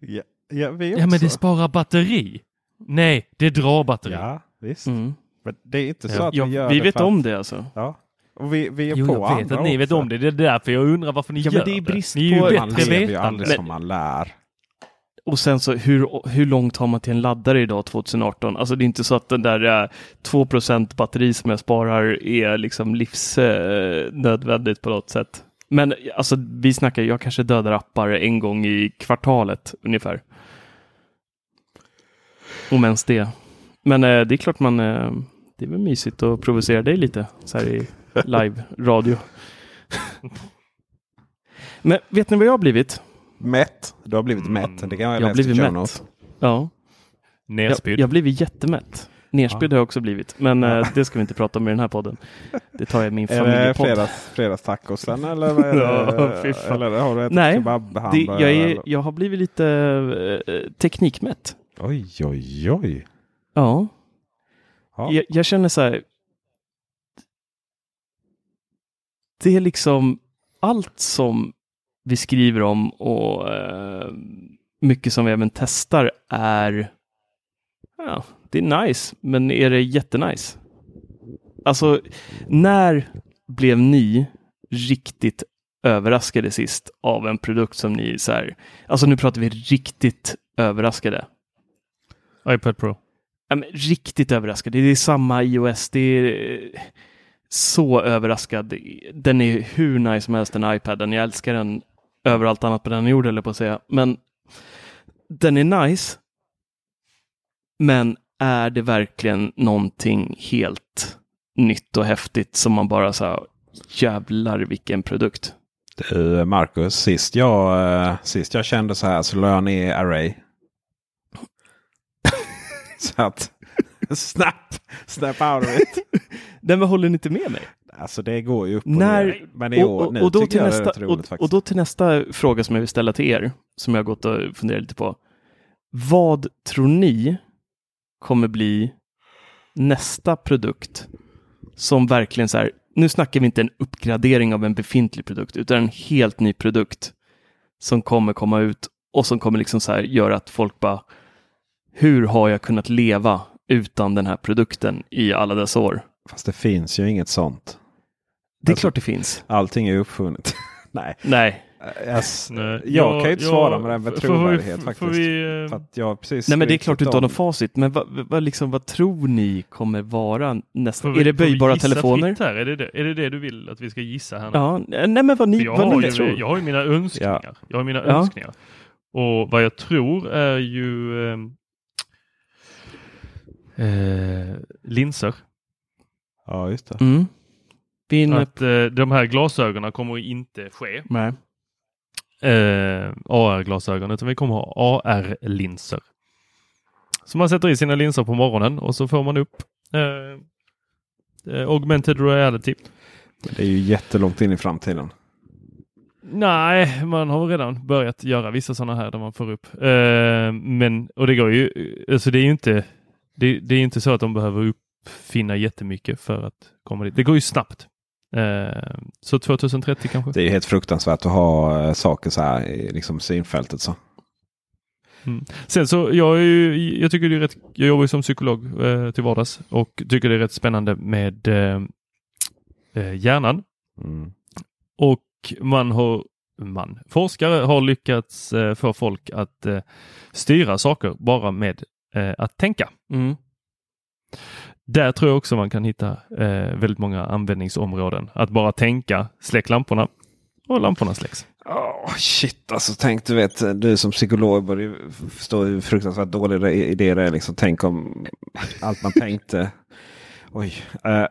Ja, ja, vi Ja, men det sparar batteri. Nej, det drar batteri. Ja, visst. Mm. Men det är inte så Ja. att Ja, vi gör vi det vet om det alltså. Ja. Och vi, vi är Jo, på jag vet att ni vet också. om det. Det är därför jag undrar varför ni Ja, gör men det är brist Ni är ju på- Man lever ju aldrig som man lär. Och sen så hur, hur långt har man till en laddare idag 2018? Alltså det är inte så att den där eh, 2% batteri som jag sparar är liksom livsnödvändigt på något sätt. Men alltså vi snackar, jag kanske dödar appar en gång i kvartalet ungefär. Om ens det. Men eh, det är klart man, eh, det är väl mysigt att provocera dig lite så här i live-radio. Men vet ni vad jag har blivit? Mätt. Du har blivit mätt. Det kan jag Jag har blivit mätt. notes. Ja. Jag, Nerspydd. jag har blivit jättemätt. Nerspydd har jag också blivit, men eh, det ska vi inte prata om i den här podden. Det tar jag i min Är det familjepodd. fredags, fredagstacosen eller vad är det? Ja. Eller har du ätit Nej, Det, jag, är, jag har blivit lite eh, teknikmätt. Oj, oj, oj. Ja. Ja. Jag, jag känner så här. Det är liksom allt som vi skriver om och eh, mycket som vi även testar är ja, det är nice, men är det jättenice? Alltså, när blev ni riktigt överraskade sist av en produkt som ni så här, alltså nu pratar vi riktigt överraskade. iPad Pro. Ja, men riktigt överraskad. Det är samma iOS. Det är så överraskad. Den är hur nice som helst den iPaden. Jag älskar den över allt annat på den jorden eller på att säga. Men den är nice. Men är det verkligen någonting helt nytt och häftigt som man bara här, jävlar vilken produkt. Du Marcus, sist jag, eh, sist jag kände så här så la jag ner Array. så att snap, snap out of it. Den men håller ni inte med mig? Alltså det går ju upp och När, ner. Men i år, nu och, då till nästa, det roligt och, och då till nästa fråga som jag vill ställa till er, som jag har gått och funderat lite på. Vad tror ni kommer bli nästa produkt som verkligen så här, nu snackar vi inte en uppgradering av en befintlig produkt, utan en helt ny produkt som kommer komma ut och som kommer liksom så här göra att folk bara, hur har jag kunnat leva utan den här produkten i alla dessa år? Fast det finns ju inget sånt. Det är Alltså- klart det finns. Allting är uppfunnet. Nej, Nej, yes. Nej, jag kan ju inte svara med den med trovärdighet vi- faktiskt. Vi, eh, För att jag precis Nej men det är klart du inte har något facit, men vad, vad, liksom, vad tror ni kommer vara nästa? vi- Är det böjbara telefoner? Här? Är, det det, är det det du vill att vi ska gissa här nu? Ja, nej men vad ni, jag, vad ni ju, tror. jag har ju mina önskningar. Jag har mina Ja. önskningar. Och vad jag tror är ju ehm, eh, linser. Ja, just det. Mm. Inne Att eh, de här glasögonen kommer inte ske. Nej. eh, AR-glasögon utan vi kommer ha AR-linser. Så man sätter i sina linser på morgonen och så får man upp eh, eh, augmented reality. Det är ju jättelångt in i framtiden. Nej, man har redan börjat göra vissa sådana här där man får upp. Eh, men, och det går ju, alltså det är ju inte, det, det är inte så att de behöver uppfinna jättemycket för att komma dit. Det går ju snabbt. Eh, så 2030 kanske. Det är helt fruktansvärt att ha eh, saker så här i liksom synfältet. Så. Sen så, jag, är ju, jag tycker det är rätt, jag jobbar ju som psykolog eh, till vardags och tycker det är rätt spännande med eh, eh, hjärnan. Mm. Och man har, man, forskare har lyckats eh, få folk att eh, styra saker bara med eh, att tänka. Mm. Där tror jag också man kan hitta eh, väldigt många användningsområden. Att bara tänka, släck lamporna och lamporna släcks. Oh, shit, alltså tänk du vet, du som psykolog borde ju förstå hur fruktansvärt dålig idé det är. Liksom, tänk om allt man tänkte. Oj. Eh,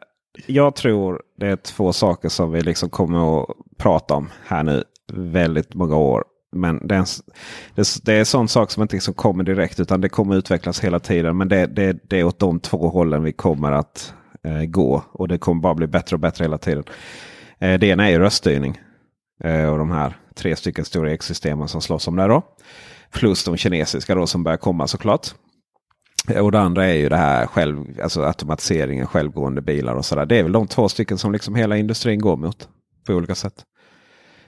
jag tror det är två saker som vi liksom kommer att prata om här nu väldigt många år men det är, en, det, det är en sån sak som inte liksom kommer direkt utan det kommer utvecklas hela tiden. Men det, det, det är åt de två hållen vi kommer att eh, gå. Och det kommer bara bli bättre och bättre hela tiden. Eh, det ena är ju röststyrning. Eh, och de här tre stycken stora ekosystemen som slåss om det. Då. Plus de kinesiska då som börjar komma såklart. Eh, och det andra är ju det här själv, alltså automatiseringen, självgående bilar och sådär. Det är väl de två stycken som liksom hela industrin går mot på olika sätt.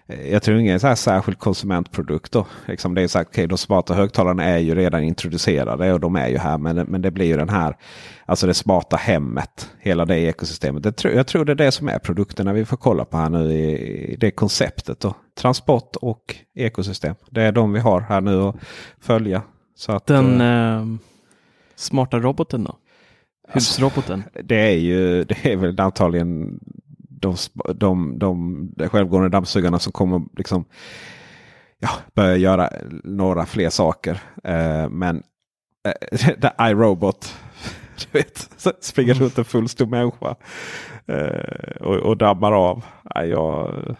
Eh, jag tror ingen så här särskild konsumentprodukt. Då. Liksom det är så här, okay, de smarta högtalarna är ju redan introducerade och de är ju här. Men, men det blir ju den här, alltså det smarta hemmet. Hela det ekosystemet. Det, jag tror det är det som är produkterna vi får kolla på här nu i det konceptet. Då. Transport och ekosystem. Det är de vi har här nu att följa. Så att, den eh, smarta roboten då? Husroboten? Alltså, det är ju det är väl antagligen de, de, de, de självgående dammsugarna som kommer liksom ja, börja göra några fler saker. Eh, men eh, iRobot du vet, springer mm. runt en full stor människa eh, och, och dammar av. jag,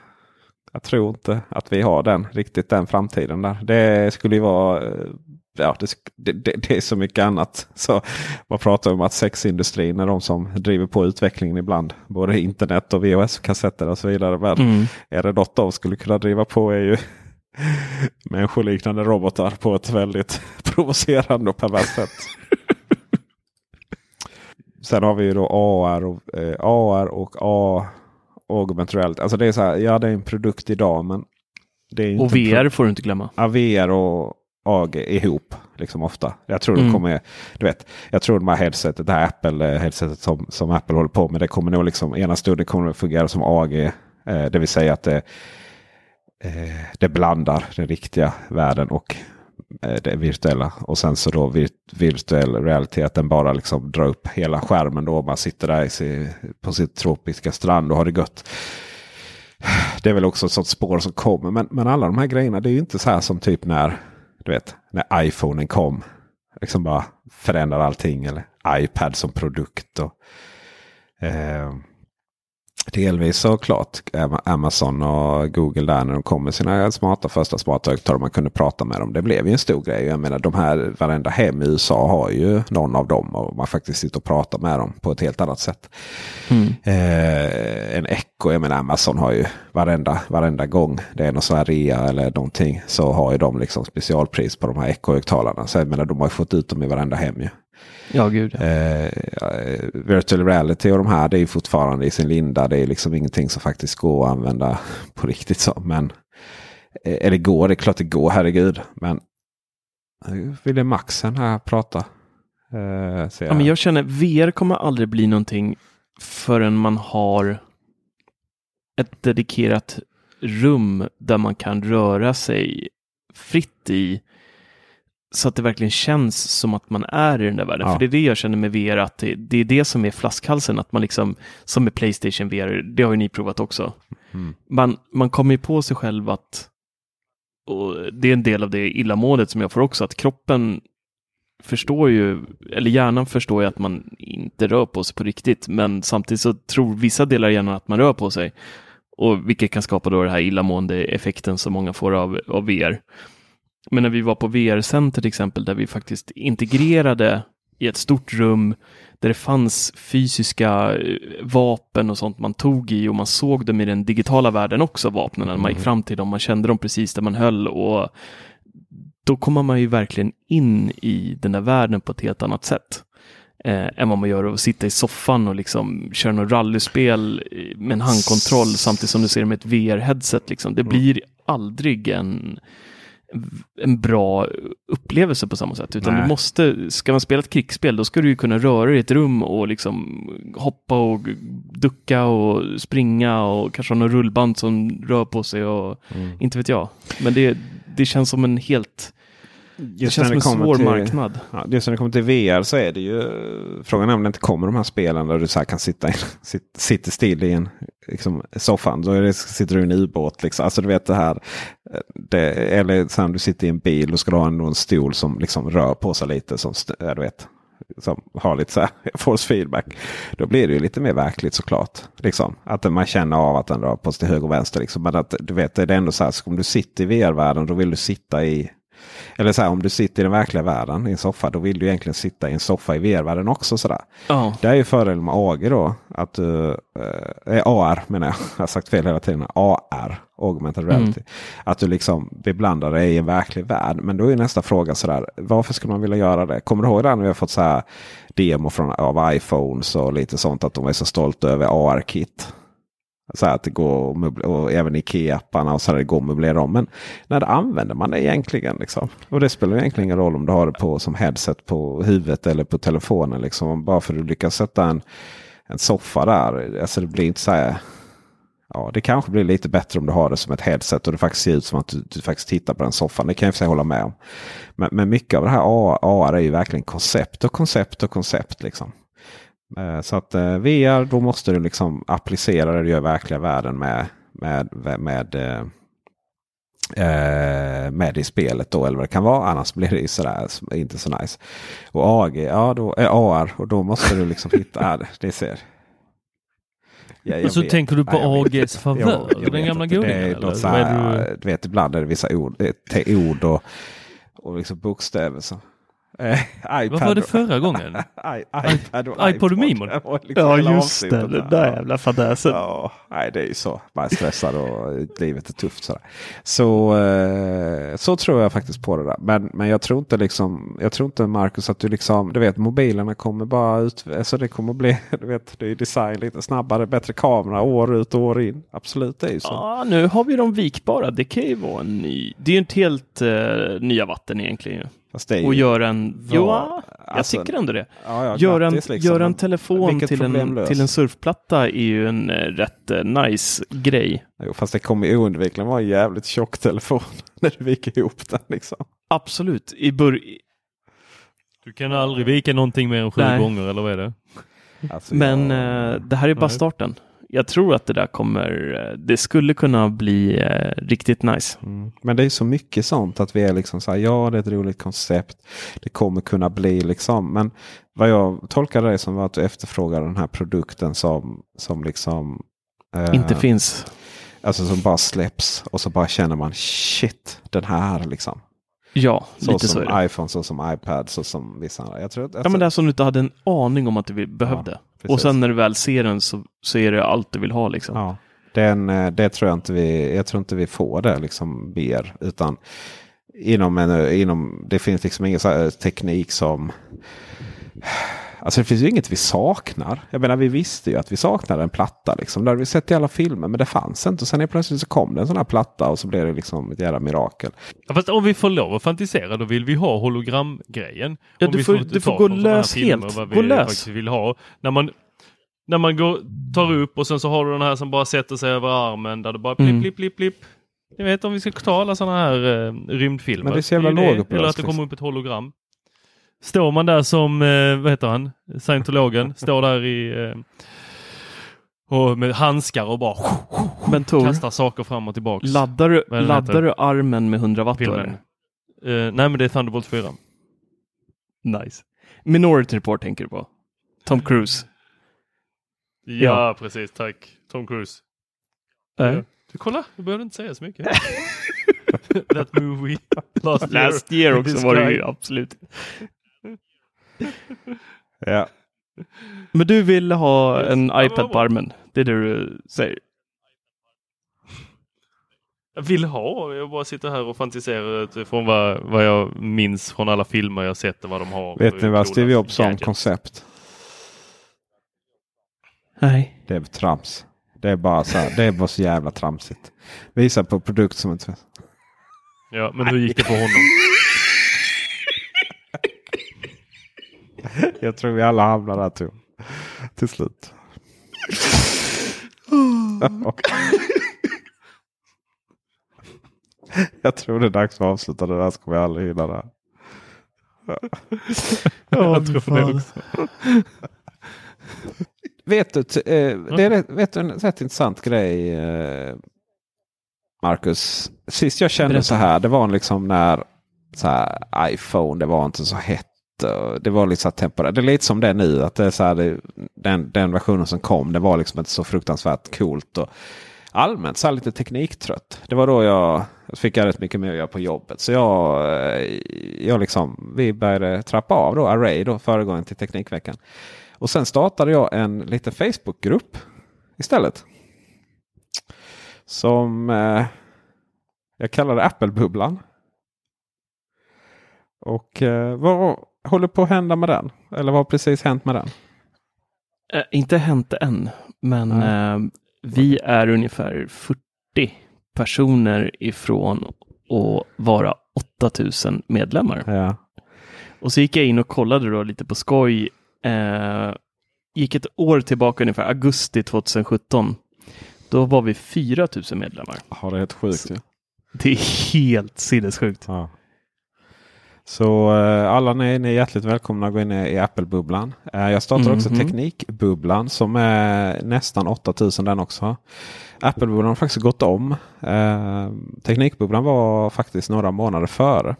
jag tror inte att vi har den riktigt den framtiden där. Det skulle ju vara eh, ja, det, det, det, är så mycket annat. Så Man pratar om att sexindustrin är de som driver på utvecklingen ibland. Både internet och VHS-kassetter och så vidare. Men mm. är det något de skulle kunna driva på är ju människoliknande robotar på ett väldigt provocerande och perverst sätt. Sen har vi ju då AR och, eh, AR och A augmented reality. Alltså det är så här, ja det är en produkt idag men det är och VR får du inte glömma. Ja, VR och AG ihop. Liksom ofta. Jag tror mm. det kommer, du vet, jag tror de här headsetet, det här Apple-headsetet som, som Apple håller på med. Det kommer nog liksom, ena stunden kommer det fungera som AG. Eh, det vill säga att det, eh, det blandar den riktiga världen och eh, det virtuella. Och sen så då virt, virtuell reality att den bara liksom drar upp hela skärmen då. Man sitter där sig, på sin tropiska strand och har det gött. Det är väl också ett sånt spår som kommer. Men, men alla de här grejerna det är ju inte så här som typ när du vet, när iPhonen kom. Liksom bara förändrar allting. Eller iPad som produkt. Och, eh, Delvis såklart Amazon och Google där när de kom med sina smarta första smarta högtalare. Man kunde prata med dem. Det blev ju en stor grej. Jag menar de här varenda hem i USA har ju någon av dem. Och man faktiskt sitter och pratar med dem på ett helt annat sätt. Mm. Eh, en Echo, jag menar Amazon har ju varenda, varenda gång det är någon sån här rea eller någonting. Så har ju de liksom specialpris på de här Echo-högtalarna. Så jag menar de har ju fått ut dem i varenda hem ju. Ja, gud. Eh, virtual reality och de här det är fortfarande i sin linda. Det är liksom ingenting som faktiskt går att använda på riktigt. så. Men eh, eller går, det är klart det går, herregud. Men ville Maxen här prata. Eh, jag. Ja, men jag känner VR kommer aldrig bli någonting förrän man har ett dedikerat rum där man kan röra sig fritt i så att det verkligen känns som att man är i den där världen. Ja. För det är det jag känner med VR, att det, det, är det som är flaskhalsen. Att man liksom, som med Playstation VR, det har ju ni provat också. Mm. Man, man kommer ju på sig själv att, och det är en del av det illamåendet som jag får också, att kroppen förstår ju, eller hjärnan förstår ju att man inte rör på sig på riktigt, men samtidigt så tror vissa delar av hjärnan att man rör på sig. Och vilket kan skapa då den här illamående effekten som många får av, av VR. Men när vi var på VR-center till exempel, där vi faktiskt integrerade i ett stort rum där det fanns fysiska eh, vapen och sånt man tog i och man såg dem i den digitala världen också, vapnen, när man gick mm. fram till dem, man kände dem precis där man höll och då kommer man ju verkligen in i den där världen på ett helt annat sätt eh, än vad man gör att sitta i soffan och liksom köra något rallyspel med en handkontroll samtidigt som du ser med ett VR-headset. Liksom. Det mm. blir aldrig en en bra upplevelse på samma sätt. Utan Nej. du måste, ska man spela ett krigsspel, då ska du ju kunna röra dig i ett rum och liksom hoppa och ducka och springa och kanske ha något rullband som rör på sig och mm. inte vet jag. Men det, det känns som en helt Just det känns som en svår till, marknad. Ja, just när det kommer till VR så är det ju frågan är om det inte kommer de här spelen där du så kan sitta sit, sitter still i en liksom, soffan. Då det, sitter du i en ubåt. Liksom. Alltså du vet det här. Det, eller sen du sitter i en bil och ska ha en, en stol som liksom rör på sig lite. Som, du vet. som har lite så här force feedback. Då blir det ju lite mer verkligt såklart. Liksom. Att man känner av att den rör på sig till höger och vänster. Liksom. Men att du vet, det är ändå så här, om du sitter i VR-världen då vill du sitta i eller så här, om du sitter i den verkliga världen i en soffa. Då vill du egentligen sitta i en soffa i VR-världen också. Sådär. Ja. Det är ju fördelen med AG då. Att du, eh, AR menar jag. Jag har sagt fel hela tiden. AR. Augmented reality. Att du liksom beblandar dig i en verklig värld. Men då är nästa fråga sådär. Varför skulle man vilja göra det? Kommer du ihåg det när vi har fått så här demo från, av iPhones och lite sånt. Att de är så stolta över AR-kit. Så att det går att möble- och även Ikea-apparna och så där, det går att möblera om. Men när det använder man det egentligen? Liksom? Och det spelar egentligen ingen roll om du har det på som headset på huvudet eller på telefonen. Liksom. Bara för att du lyckas sätta en, en soffa där. Alltså det blir inte så här. Ja, det kanske blir lite bättre om du har det som ett headset och det faktiskt ser ut som att du, du faktiskt tittar på den soffan. Det kan jag för sig hålla med om. Men, men mycket av det här AR är ju verkligen koncept och koncept och koncept. Liksom. Eh, Så att eh, VR, då måste du liksom applicera det du gör i verkliga världen med, med, med, eh, med det i spelet då eller vad det kan vara. Annars blir det ju sådär inte så nice. Och AG, ja då, eh, AR och då måste du liksom hitta, det- det ser. Ja, jag Och så vet. tänker du på Nej, AGs favör? Jag Den gamla godingen, det Du vet ibland är det vissa ord, ord och, och liksom bokstäver. Så. Eh, Vad iPad var det förra gången? I, iPad och iPod och Mimon? Liksom Ja just det, den där. där jävla fadäsen. Ja, nej, det är ju så. Man är stressad och livet är tufft. Sådär. Så, eh, så tror jag faktiskt på det där. Men, men jag tror inte liksom, jag tror inte Marcus att du liksom, du vet mobilerna kommer bara ut. Alltså det kommer bli, du vet det är ju design lite snabbare, bättre kamera år ut och år in. Absolut, det är ju så. Ja, nu har vi de vikbara. Det kan ju vara en ny. Det är ju inte helt uh, nya vatten egentligen. Fast det är ju, Och göra en... Jo, jag alltså- tycker ändå det. ja, ja, Gör en, liksom. gör en telefon till en, till en surfplatta är ju en eh, rätt eh, nice grej. Jo, fast det kommer oundvikligen vara en jävligt tjock telefon när du viker ihop den. Liksom. Absolut. I bör... Du kan aldrig vika någonting mer än sju Nej. gånger, eller vad är det? Alltså, Men jag- eh, det här är bara Nej. starten. Jag tror att det där kommer, eh, det skulle kunna bli eh, riktigt nice. Mm. Men det är så mycket sånt att vi är liksom så här, ja det är ett roligt koncept. Det kommer kunna bli liksom. Men vad jag tolkar det som var att du efterfrågar den här produkten som, som liksom eh, Inte finns. Alltså som bara släpps och så bara känner man shit den här liksom. Ja, Så lite så som är det. iPhone, så som iPad, så som vissa andra. Jag tror att, Ja, men det är som du inte hade en aning om att du behövde. Precis. och sen när du väl ser den så, så är det allt du vill ha liksom. Ja, den, eh, det tror jag inte vi, jag tror inte vi får det liksom mer. Utan inom en, inom, det finns liksom ingen teknik som... Alltså det finns ju inget vi saknar. Jag menar vi visste ju att vi saknade en platta. Liksom. Det hade vi sett i alla filmer men det fanns inte. Och sen är plötsligt så kom det en sån här platta och så blev det liksom ett jävla mirakel. Ja, fast om vi får lov att fantisera då vill vi ha hologramgrejen. Ja, Om du får- du får gå lös filmer helt. Vad Gå vi lös. faktiskt vill ha. När man, när man går, tar upp och sen så har du den här som bara sätter sig över armen där det bara blipp, Mm. blipp, blipp, blipp. Ni vet om vi ska ta alla sådana här eh, rymdfilmer. Men det är så jävla lågupplöst, Eller att det liksom. kommer upp ett hologram. Står man där som, eh, vad heter han, scientologen, står där i eh, och med handskar och bara Men Tor, kastar saker fram och tillbaks. laddar du, laddar du armen med 100 watt? filmen. Eh, nej men det är Thunderbolt 4. Nice. Minority Report tänker du på? Tom Cruise? Ja, Ja. precis, tack. Tom Cruise. Nej. Ja. Du, kolla, du behöver inte säga så mycket. That movie last year. Last year också var det ju absolut. Ja. Men du vill ha Yes. en iPad på armen? Det är det du säger? Jag vill ha, jag bara sitter här och fantiserar utifrån vad, vad jag minns från alla filmer jag sett och vad de har. Vet ni vad Steve Jobs sa om koncept? Nej. Det är trams. Det är bara så här, det är bara så jävla tramsigt. Visa på produkt som inte Ja, men hur gick det för honom? Jag tror vi alla hamnar där till, till slut. jag tror det är dags att avsluta det där så kommer jag aldrig hinna det. jag tror det också. Vet du, eh, det är rätt, vet du en rätt intressant grej eh, Marcus. Sist jag kände Berätta. så här, det var liksom när så här, iPhone, det var inte så hett Eh, det var liksom temporärt. Det är lite som det är nu. Att det är så här, det, den, den versionen som kom det var liksom inte så fruktansvärt coolt. Och allmänt så här lite tekniktrött. Det var då jag, jag fick rätt mycket mer att göra på jobbet. Så jag, eh, jag liksom, vi började trappa av då Array då föregången till Teknikveckan. Och sen startade jag en liten Facebookgrupp istället. Som eh, jag kallade Apple-bubblan. Och eh, vad håller på att hända med den? Eller vad har precis hänt med den? Eh, inte hänt än, men eh, vi är ungefär 40 personer ifrån att vara 8000 medlemmar. Ja. Och så gick jag in och kollade då lite på skoj. Eh, gick ett år tillbaka ungefär, augusti 2017. Då var vi 4000 medlemmar. Ja, det är helt sjukt. ju. Det är helt sinnessjukt. Ja. Så eh, alla ni, ni är hjärtligt välkomna att gå in i Apple-bubblan. Eh, jag startar också Mhm. Teknikbubblan som är nästan 8000 den också. Apple-bubblan har faktiskt gått om. Eh, Teknikbubblan var faktiskt några månader före.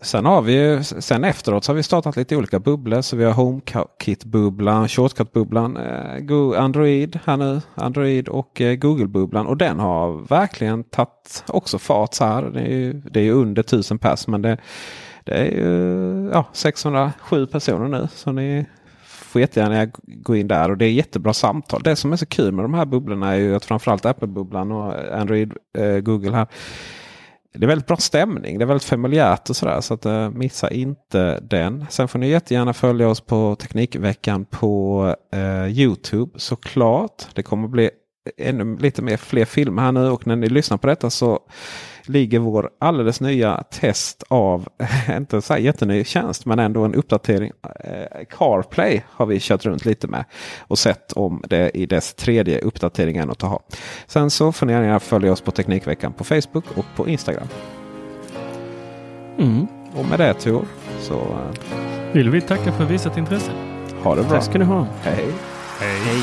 Sen, har vi ju, sen efteråt så har vi startat lite olika bubblor. Så vi har HomeKit-bubblan, Shortcut-bubblan, eh, Android här nu, Android och eh, Google-bubblan. Och den har verkligen tagit också fart så här. Det är ju, det är ju under 1000 pers men det, det är ju ja, 607 personer nu. Så ni får jättegärna gå in där och det är jättebra samtal. Det som är så kul med de här bubblorna är ju att framförallt Apple-bubblan och Android, eh, Google här. Det är väldigt bra stämning. Det är väldigt familjärt och sådär. Så att, eh, missa inte den. Sen får ni jättegärna följa oss på Teknikveckan på eh, Youtube såklart. Det kommer bli ännu lite mer fler filmer här nu och när ni lyssnar på detta så ligger vår alldeles nya test av, inte så här jätteny tjänst men ändå en uppdatering. Eh, CarPlay har vi kört runt lite med och sett om det i dess tredje uppdatering än att ta ha. Sen så får ni gärna följa oss på Teknikveckan på Facebook och på Instagram. Mm. Och med det Tor så eh, Vill vi tacka för visat intresse. ha det bra. Tack ska ni ha. Hej! Hej.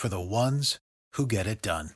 for the ones who get it done.